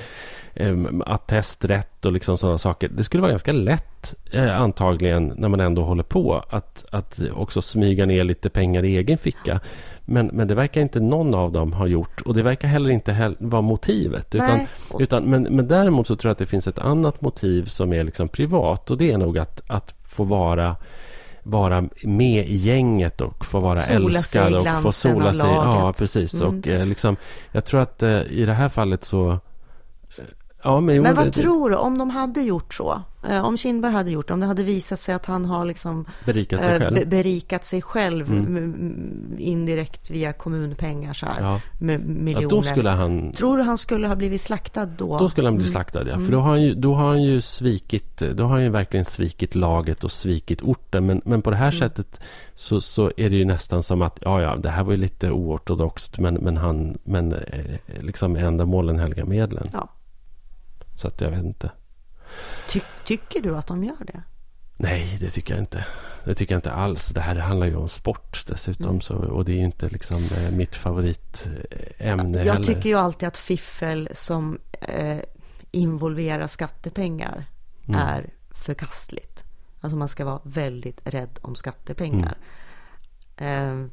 eh, attesträtt och liksom sådana saker. Det skulle vara ganska lätt eh, antagligen när man ändå håller på att, att också smyga ner lite pengar i egen ficka. Men, men det verkar inte någon av dem ha gjort och det verkar heller inte hell- vara motivet. Utan, nej. utan, men, men däremot så tror jag att det finns ett annat motiv som är liksom privat och det är nog att, att få vara vara med i gänget och få vara Sola älskad och få sola sig. Ja, precis. Mm. Och eh, liksom, jag tror att eh, i det här fallet så... Ja, men, jo, Men vad det, tror du, om de hade gjort så? Eh, om Kindberg hade gjort det, om det hade visat sig att han har liksom Berikat sig eh, själv. be- berikat sig själv Mm. indirekt via kommunpengar så här, ja. med miljoner. Att då skulle han... Tror du han skulle ha blivit slaktad då? Då skulle han bli Mm. slaktad, ja. Mm. För då har, han ju, då har han ju svikit... Då har han ju verkligen svikit laget och svikit orten. Men, men på det här Mm. sättet så, så är det ju nästan som att... Ja, ja, det här var ju lite oortodoxt. Men, men han... Men eh, liksom ändamålen helga medlen. Ja. Så att jag vet inte. Ty- tycker du att de gör det? Nej, det tycker jag inte. Det tycker jag inte alls. Det här handlar ju om sport dessutom. Mm. Så, och det är ju inte liksom eh, mitt favoritämne Jag heller. tycker ju alltid att fiffel som eh, involverar skattepengar Mm. är förkastligt. Alltså man ska vara väldigt rädd om skattepengar. Mm. Eh,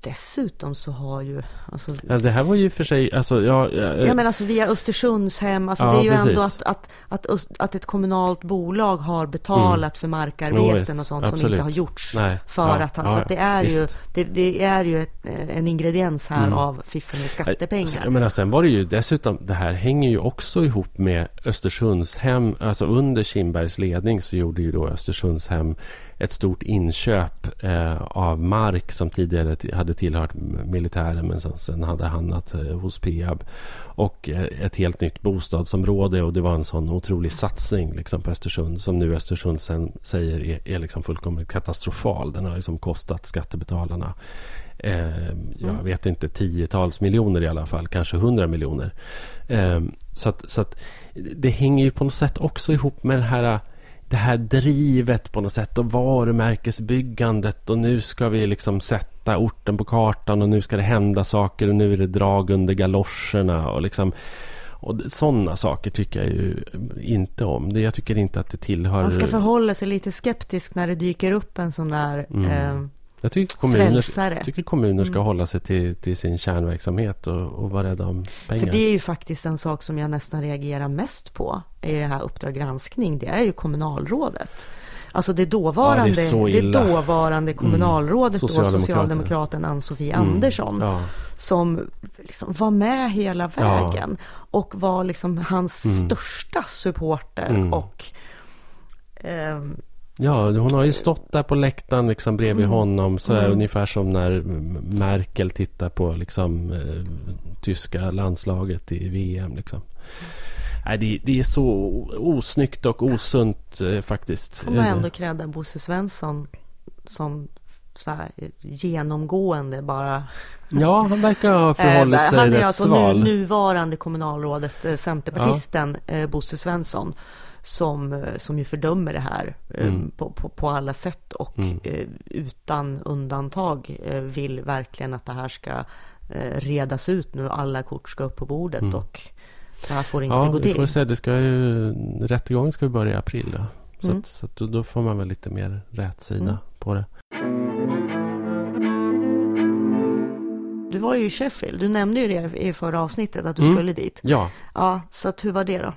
dessutom så har ju, alltså, Ja, det här var ju för sig... Alltså, ja, ja, Ja men alltså via Östersundshem, alltså Ja, det är ju precis. ändå att, att, att, Öst- att ett kommunalt bolag har betalat för Jo, markarbeten och sånt som Absolut. inte har gjorts. Nej. För att han, ja, så att det är ju, det, det är ju ett, en ingrediens här Mm. av fiffel med Jag skattepengar. menar, sen var det ju dessutom, det här hänger ju också ihop med Östersundshem. Alltså under Kindbergs ledning så gjorde ju då Östersundshem ett stort inköp eh, av mark som tidigare hade tillhört militären men sen, sen hade hamnat eh, hos Peab. Och eh, ett helt nytt bostadsområde och det var en sån otrolig satsning liksom, på Östersund som nu Östersund sen säger är, är liksom fullkomligt katastrofal. Den har liksom kostat skattebetalarna eh, jag Mm. vet inte, tiotals miljoner i alla fall, kanske hundra miljoner. Eh, så att, så att det hänger ju på något sätt också ihop med det här, det här drivet på något sätt och varumärkesbyggandet och nu ska vi liksom sätta orten på kartan och nu ska det hända saker och nu är det drag under galoscherna och liksom och sådana saker tycker jag ju inte om. Det, jag tycker inte att det tillhör... Man ska förhålla sig lite skeptisk när det dyker upp en sån där Mm. eh, jag tycker kommuner, frälsare. tycker kommuner ska Mm. hålla sig till, till sin kärnverksamhet och, och vara rädda om pengar. För det är ju faktiskt en sak som jag nästan reagerar mest på i det här Uppdrag granskning. Det är ju kommunalrådet. Alltså det dåvarande, Ja, det det dåvarande kommunalrådet då, Socialdemokraten. socialdemokraten Ann-Sofie Mm. Andersson, Ja. som liksom var med hela Ja. vägen och var liksom hans Mm. största supporter Mm. och ehm, Ja, hon har ju stått där på läktaren liksom bredvid Mm. honom. Sådär, Mm. Ungefär som när Merkel tittar på liksom, eh, tyska landslaget i VM. Liksom. Nej, det, det är så osnyggt och osunt eh, faktiskt. får man ändå credda Bosse Svensson som så här, genomgående bara Ja, han verkar ha förhållit Eh, sig Han är rätt alltså sval. nu, nuvarande kommunalrådet, eh, centerpartisten eh, Bosse Svensson, som, eh, som ju fördömer det här eh, Mm. på, på, på alla sätt och Mm. eh, utan undantag vill verkligen att det här ska redas ut nu. Alla kort ska upp på bordet Mm. och så här får det inte Ja, gå vi får till. se. Det ska ju, rättegången ska ju börja i april. Då. Så, Mm. att, så att då, får man väl lite mer rätt sida Mm. på det. Du var ju i Sheffield, du nämnde ju det i förra avsnittet att du Mm. skulle dit. Ja, Ja, så att hur var det då?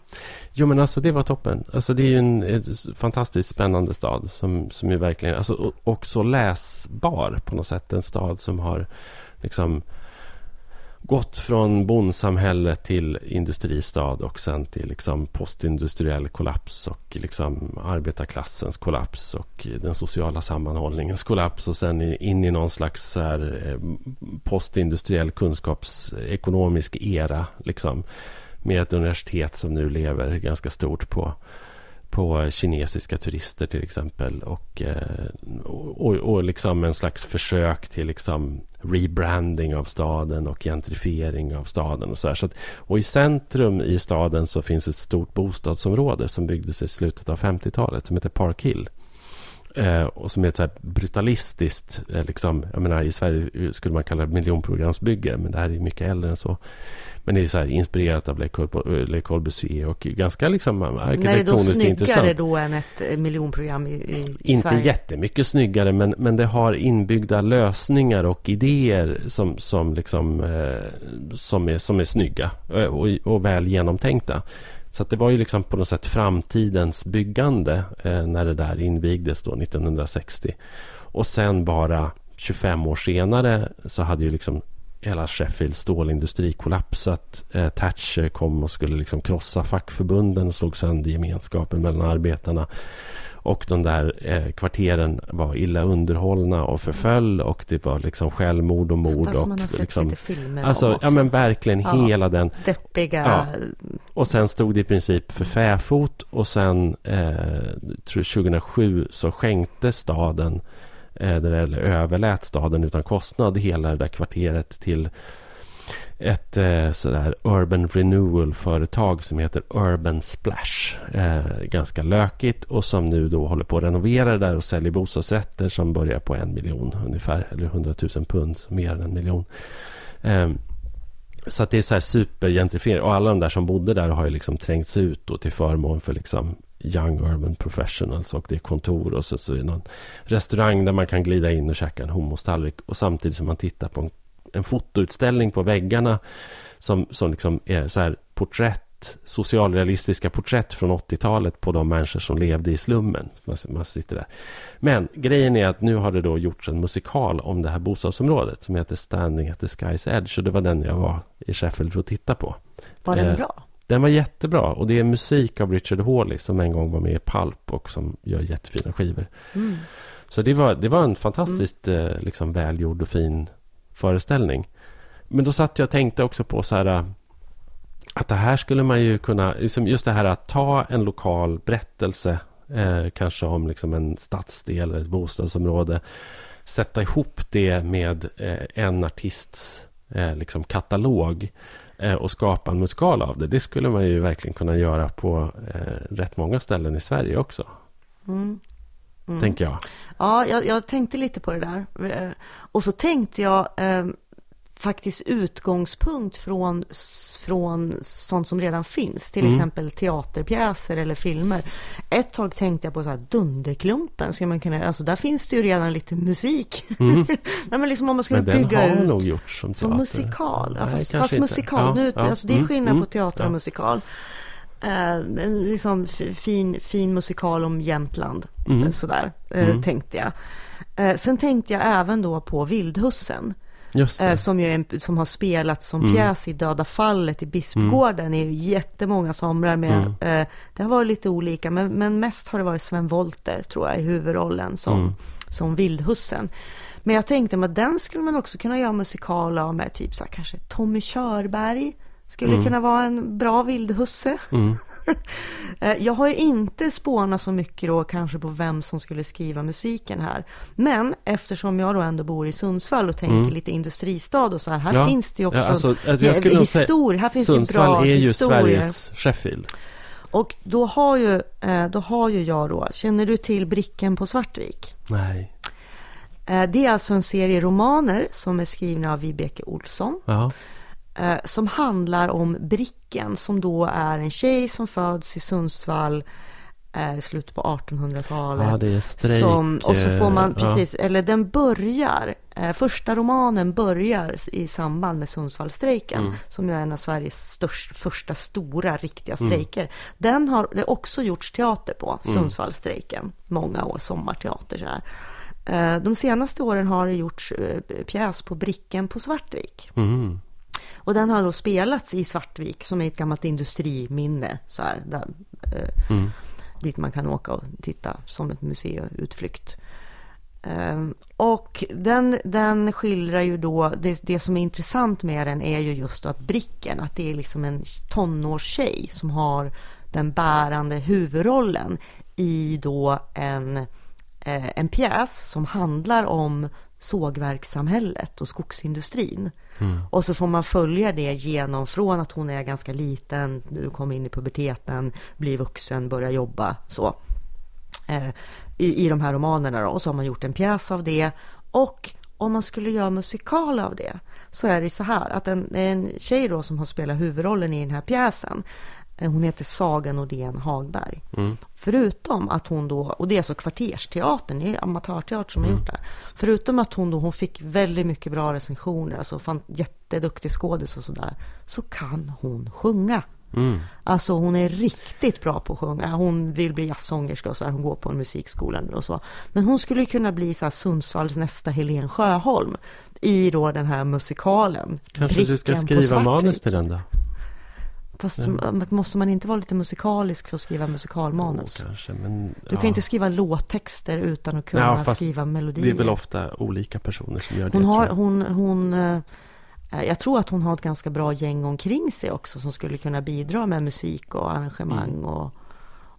Jo men alltså det var toppen. Alltså det är ju en ett fantastiskt spännande stad som, som ju verkligen, alltså och, och så läsbar på något sätt. En stad som har liksom gått från bondsamhälle till industristad och sen till liksom postindustriell kollaps och liksom arbetarklassens kollaps och den sociala sammanhållningens kollaps och sen in i någon slags här eh, postindustriell kunskapsekonomisk era liksom med ett universitet som nu lever ganska stort på på kinesiska turister till exempel. Eh, och, och, och liksom en slags försök till liksom rebranding av staden och gentrifiering av staden. Och, så, så att, och i centrum i staden så finns ett stort bostadsområde som byggdes i slutet av 50-talet som heter Park Hill. Eh, och som är ett så brutalistiskt, eh, liksom, jag menar i Sverige skulle man kalla det miljonprogramsbygge, men det här är mycket äldre än så. Men det är så här inspirerat av Le Corbusier och ganska liksom arkitektoniskt intressant. Är det då snyggare då än ett eh, miljonprogram i, i Inte Sverige? jättemycket snyggare, men, men det har inbyggda lösningar och idéer som, som, liksom, eh, som, är, som är snygga eh, och, och väl genomtänkta. Så det var ju liksom på något sätt framtidens byggande eh, när det där invigdes då 1960. Och sen bara 25 år senare så hade ju liksom hela Sheffields stålindustri kollapsat. Eh, Thatcher kom och skulle liksom krossa fackförbunden och slog sönder gemenskapen mellan arbetarna. Och de där eh, kvarteren var illa underhållna och förföll och det var liksom självmord och mord. Sånt och man har sett liksom, lite filmer alltså, om Ja men verkligen Ja. hela den. Deppiga... Ja. Och sen stod det i princip för fäfot och sen eh, tror jag 2007 så skänkte staden Eh, eller överlät staden utan kostnad hela det där kvarteret till ett eh, sådär Urban Renewal-företag som heter Urban Splash. Eh, ganska lökigt och som nu då håller på att renovera det där och säljer bostadsrätter som börjar på en miljon ungefär. Eller 100 000 pund, mer än en miljon. Eh, så att det är så här supergentrifiering. Och alla de där som bodde där har ju liksom trängts ut då till förmån för liksom Young Urban Professionals och det är kontor och så, så är det någon restaurang där man kan glida in och käka en hummusstallrik och samtidigt som man tittar på en, en fotoutställning på väggarna som, som liksom är så här porträtt, socialrealistiska porträtt från 80-talet på de människor som levde i slummen. Man, man sitter där. Men grejen är att nu har det då gjorts en musikal om det här bostadsområdet som heter Standing at the Sky's Edge och det var den jag var i Sheffield för att titta på. Var den Eh, bra? Den var jättebra och det är musik av Richard Hawley som en gång var med i Pulp och som gör jättefina skivor. Mm. Så det var, det var en fantastiskt eh, liksom välgjord och fin föreställning. Men då satt jag och tänkte också på så här eh, att det här skulle man ju kunna, liksom just det här att ta en lokal berättelse, eh, kanske om liksom en stadsdel eller ett bostadsområde, sätta ihop det med eh, en artists eh, liksom katalog och skapa en musikal av det. Det skulle man ju verkligen kunna göra på eh, rätt många ställen i Sverige också, Mm. Mm. tänker jag. Ja, jag, jag tänkte lite på det där. Eh, Och så tänkte jag eh, faktiskt utgångspunkt från, från sånt som redan finns. Till Mm. exempel teaterpjäser eller filmer. Ett tag tänkte jag på så här Dunderklumpen. Ska man kunna, alltså där finns det ju redan lite musik. Mm. Nej, men liksom om man skulle Men den bygga har ut nog gjorts som som musikal. Nej, fast, fast musikal. Ja, nu, ja. Alltså, det är Mm, skillnad mm, på teater och musikal. Eh, en liksom fin, fin musikal om Jämtland. Mm. Sådär, Mm. tänkte jag. Eh, sen tänkte jag även då på Vildhussen. Eh, som, ju en, som har spelats som Mm. pjäs i Döda fallet i Bispgården. Är ju jättemånga somrar med. Mm. Eh, det har varit lite olika, men, men mest har det varit Sven Wollter, tror jag, i huvudrollen som, Mm. som Vildhussen. Men jag tänkte att den skulle man också kunna göra musikal av med typ så här, kanske Tommy Körberg. Skulle Mm. kunna vara en bra vildhusse. Eh, Jag har ju inte spånat så mycket då kanske på vem som skulle skriva musiken här. Men eftersom jag då ändå bor i Sundsvall och tänker Mm. lite industristad och så här. Här Ja. finns det ju också Ja, alltså, jag säga- historia. Här finns Sundsvall bra är ju historier. Sveriges Sheffield. Och då har, ju, eh, då har ju jag då, känner du till Bricken på Svartvik? Nej. Eh, Det är alltså en serie romaner som är skrivna av Vibeke Olsson. Ja. Eh, som handlar om Bricken som då är en tjej som föds i Sundsvall eh, i slutet på 1800-talet. ja, det är strejk. Som, och så får man, eh, ja. precis, eller den börjar, första romanen börjar i samband med Sundsvallstrejken, Mm. som ju är en av Sveriges störst, första stora riktiga Mm. strejker. Den har det också gjorts teater på, Mm. Sundsvallstrejken, många år, sommarteater så här. De senaste åren har det gjorts pjäs på Bricken på Svartvik. Mm. Och den har då spelats i Svartvik som är ett gammalt industriminne. Så här, där, eh, Mm. dit man kan åka och titta som ett museiutflykt. Ehm, Och den, den skildrar ju då, det, det som är intressant med den är ju just att Bricken, att det är liksom en tonårstjej som har den bärande huvudrollen i då en, eh, en pjäs som handlar om sågverkssamhället och skogsindustrin. Och så får man följa det genom från att hon är ganska liten, du kommer in i puberteten, blir vuxen, börjar jobba så. Eh, i, I de här romanerna då. Och så har man gjort en pjäs av det. Och om man skulle göra musikal av det så är det så här att en, en tjej då som har spelat huvudrollen i den här pjäsen hon heter Saga Nordén Hagberg. Förutom att hon då, och det är alltså kvartersteatern, det är amatörteater som har gjort det här. Förutom att hon då, hon fick väldigt mycket bra recensioner, alltså fan, jätteduktig skådis och sådär, så kan hon sjunga. Mm. Alltså hon är riktigt bra på att sjunga. Hon vill bli jazzsångerska och så här, hon går på en musikskola och så. Men hon skulle kunna bli så här Sundsvalls nästa Helen Sjöholm i då den här musikalen. Kanske du ska Bricken skriva manus till den då? Fast måste man inte vara lite musikalisk för att skriva musikalmanus? Åh, kanske, men... Du kan inte skriva låttexter utan att kunna Ja, skriva melodier. Det är väl ofta olika personer som gör det. hon tror har, jag. hon, hon, eh, jag tror att hon har ett ganska bra gäng omkring sig också som skulle kunna bidra med musik och arrangemang Mm. och,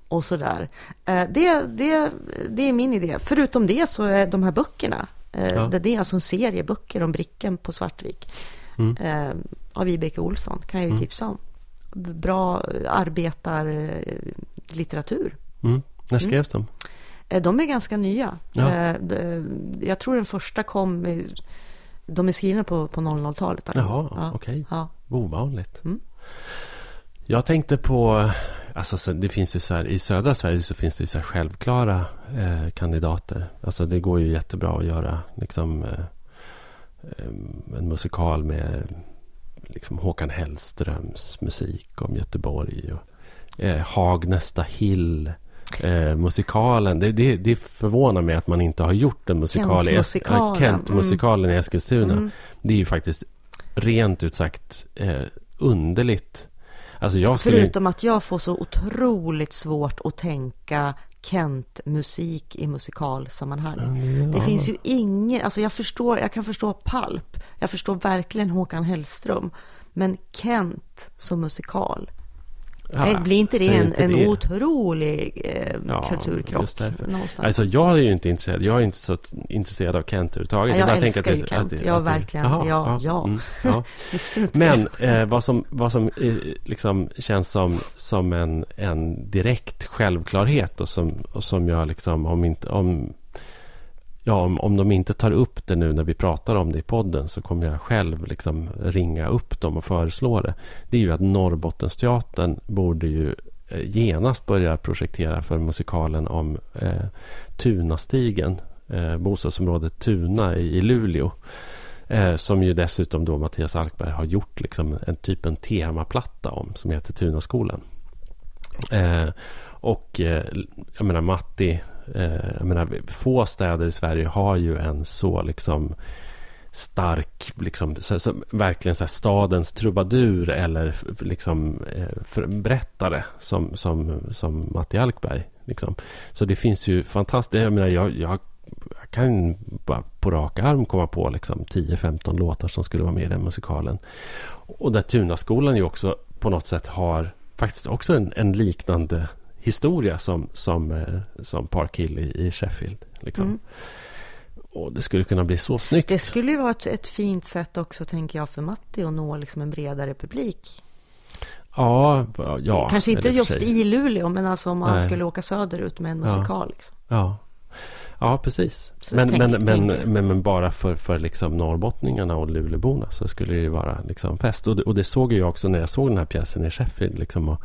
och sådär. Eh, Det, det, det är min idé. Förutom det så är de här böckerna, eh, Ja. det är alltså en serie böcker om Bricken på Svartvik Mm. eh, av Vibeke Olsson, kan jag ju tipsa om. Bra arbetarlitteratur. Mm. När skrevs de? Eh, De är ganska nya. Ja. Eh, d- Jag tror den första kom, de är skrivna på, på 00-talet. Jaha, ja. okej. Ja. Ovanligt. Mm. Jag tänkte på, alltså så- det finns ju så här, i södra Sverige så finns det ju så självklara eh, kandidater. Alltså det går ju jättebra att göra liksom eh, eh, en musikal med liksom Håkan Hellströms musik om Göteborg. Och, eh, Hagnesta Hill. Eh, musikalen, det, det, det förvånar mig att man inte har gjort en musikal i Es- Kent-musikalen. ja, Kent-musikalen i Eskilstuna. Mm. Det är ju faktiskt rent ut sagt eh, underligt. Alltså jag skulle... Förutom att jag får så otroligt svårt att tänka Kent-musik i musikalsammanhang. Det Ja. finns ju ingen, alltså jag förstår, jag kan förstå Palp, jag förstår verkligen Håkan Hellström, men Kent som musikal, Ja, blir inte det en, inte en det. otrolig eh, Ja, kulturkrock? Alltså jag är ju inte intresserad. Jag är inte så intresserad av Kent överhuvudtaget. Ja, jag tänker älskar ju Kent. det- Ja, verkligen. Jaha, Ja, ja. mm, ja. Men eh, vad som, vad som eh, liksom känns som, som en, en direkt självklarhet och som, och som jag liksom om inte om, ja, om, om de inte tar upp det nu när vi pratar om det i podden så kommer jag själv liksom ringa upp dem och föreslå det. Det är ju att Norrbottensteatern borde ju eh, genast börja projektera för musikalen om eh, Tunastigen, eh, bostadsområdet Tuna i, i Luleå. Eh, som ju dessutom då Mattias Alkberg har gjort liksom en typ en temaplatta om som heter Tunaskolan. Eh, och eh, jag menar Matti, eh, jag menar få städer i Sverige har ju en så liksom stark, liksom, så, så, verkligen så här stadens trubadur eller liksom eh, berättare som, som, som Matti Alkberg. Liksom. Så det finns ju fantastiskt, jag menar jag, jag jag kan bara på rak arm komma på liksom 10-15 låtar som skulle vara med i den musikalen. Och där Tunaskolan ju också på något sätt har faktiskt också en, en liknande historia som, som, eh, som Park Hill i, i Sheffield. Liksom. Mm. Och det skulle kunna bli så snyggt. Det skulle ju vara ett, ett fint sätt också, tänker jag, för Matti att nå liksom en bredare publik. Ja, ja. Kanske inte just i Luleå, men alltså om man Nej. skulle åka söderut med en Ja. musikal. Liksom. Ja, ja precis. Men, tänk- men, men, tänk- men, men bara för, för liksom norrbottningarna och Luleåborna så skulle det ju vara liksom fest. Och det, och det såg jag också när jag såg den här pjäsen i Sheffield. Liksom och,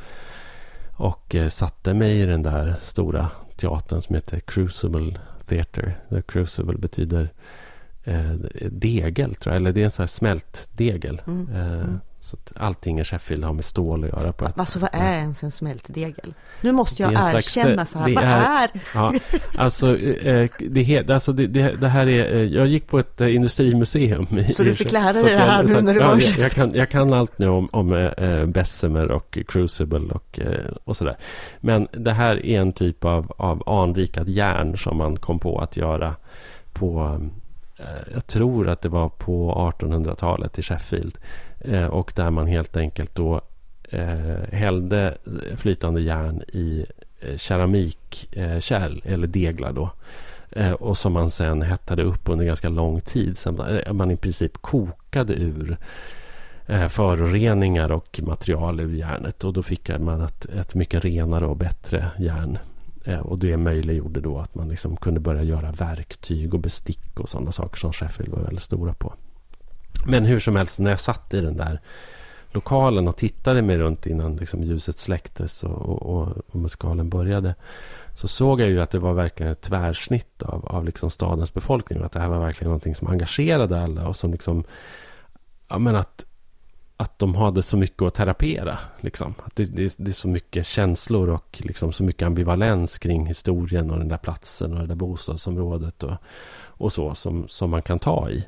och eh, satte mig i den där stora teatern som heter Crucible Theatre. Där Crucible betyder eh, degel, tror jag. Eller det är en sån här smält degel. Mm. Eh, Mm. Så att allting i Sheffield har med stål att göra. På ett, Alltså vad är ens en smältdegel? Nu måste jag slags- erkänna så här, vad är- är? Ja, alltså, eh, det, alltså det, det, det här är... eh, Jag gick på ett eh, industrimuseum. I, Så du fick lära dig det här jag- nu när du ja, var i jag, kan, jag kan allt nu om, om eh, Bessemer och Crucible och, och sådär. Men det här är en typ av, av anrikat järn som man kom på att göra på... Eh, jag tror att det var på 1800-talet i Sheffield. Eh, och där man helt enkelt då eh, hällde flytande järn i keramikkärl eller deglar då. Och som man sen hettade upp under ganska lång tid. Sen man i princip kokade ur föroreningar och material ur järnet. Och då fick man ett, ett mycket renare och bättre järn. Eh, och det möjliggjorde då att man liksom kunde börja göra verktyg och bestick och sådana saker som Sheffield var väldigt stora på. Men hur som helst, när jag satt i den där lokalen och tittade mig runt innan liksom ljuset släcktes och, och, och, och musikalen började. Så såg jag ju att det var verkligen ett tvärsnitt av, av liksom stadens befolkning. Och att det här var verkligen någonting som engagerade alla och som liksom... Ja men att, att de hade så mycket att terapera. Liksom. Att det, det, det är så mycket känslor och liksom så mycket ambivalens kring historien och den där platsen och det där bostadsområdet och, och så som, som man kan ta i.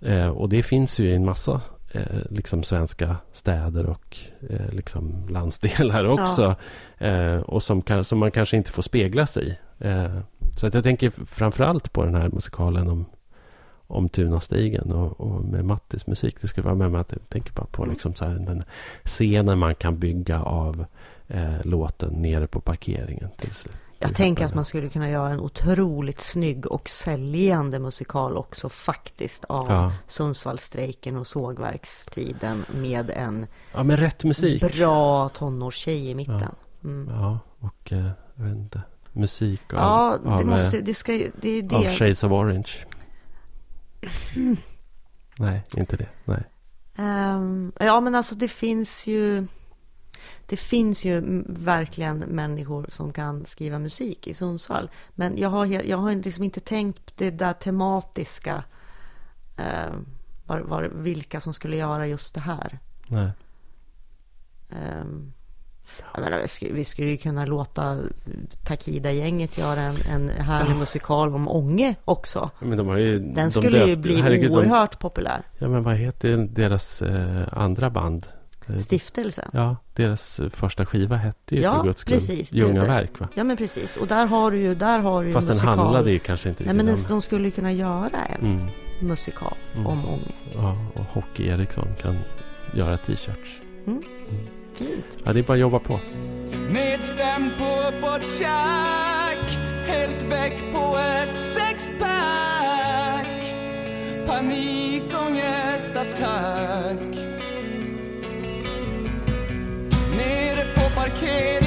Eh, och det finns ju i en massa eh, liksom svenska städer och eh, liksom landsdelar också. Eh, och som, kan, som man kanske inte får spegla sig i. Eh, så att jag tänker framförallt på den här musikalen om, om Tunastigen och, och med Mattis musik. Det skulle vara med mig att jag tänker bara på Mm. liksom så här, den scenen man kan bygga av eh, låten nere på parkeringen. Till, till Jag tänker att man skulle kunna göra en otroligt snygg och säljande musikal också faktiskt av Ja. Sundsvallstrejken och sågverkstiden med en ja, men rätt musik. bra tonårstjej i mitten. Mm. Ja, och eh, jag vet inte. Musik av, Ja, det av, eh, måste, det ska det är av det. Shades of Orange. Nej, inte det. Nej. Ehm, ja, men alltså det finns ju, det finns ju verkligen människor som kan skriva musik i Sundsvall. Men jag har, jag har liksom inte tänkt det där tematiska, eh, var, var, vilka som skulle göra just det här. Nej. Ehm, jag menar, vi, skulle, vi skulle ju kunna låta Takida-gänget göra en, en härlig musikal om Ånge också. Men de har ju... Den de skulle ju döpt- bli herregud, de- oerhört populär. Ja, men vad heter deras eh, andra band? Eh, Stiftelsen. Ja, deras eh, första skiva hette ju Ja, för guds precis. Ljungaverk, va? Ja, men precis. Och där har du ju, där har du ju Fast den musikal. handlade ju kanske inte Nej, men den, de skulle ju kunna göra en. Mm, musikal Mm. om Ånge. ja, och Hockey Eriksson kan göra t-shirts. Fint. Ja, det är bara att jobba på. Nedstämd på uppåtjack Helt väck på ett sexpack Panikångestattack Nere på parkeringen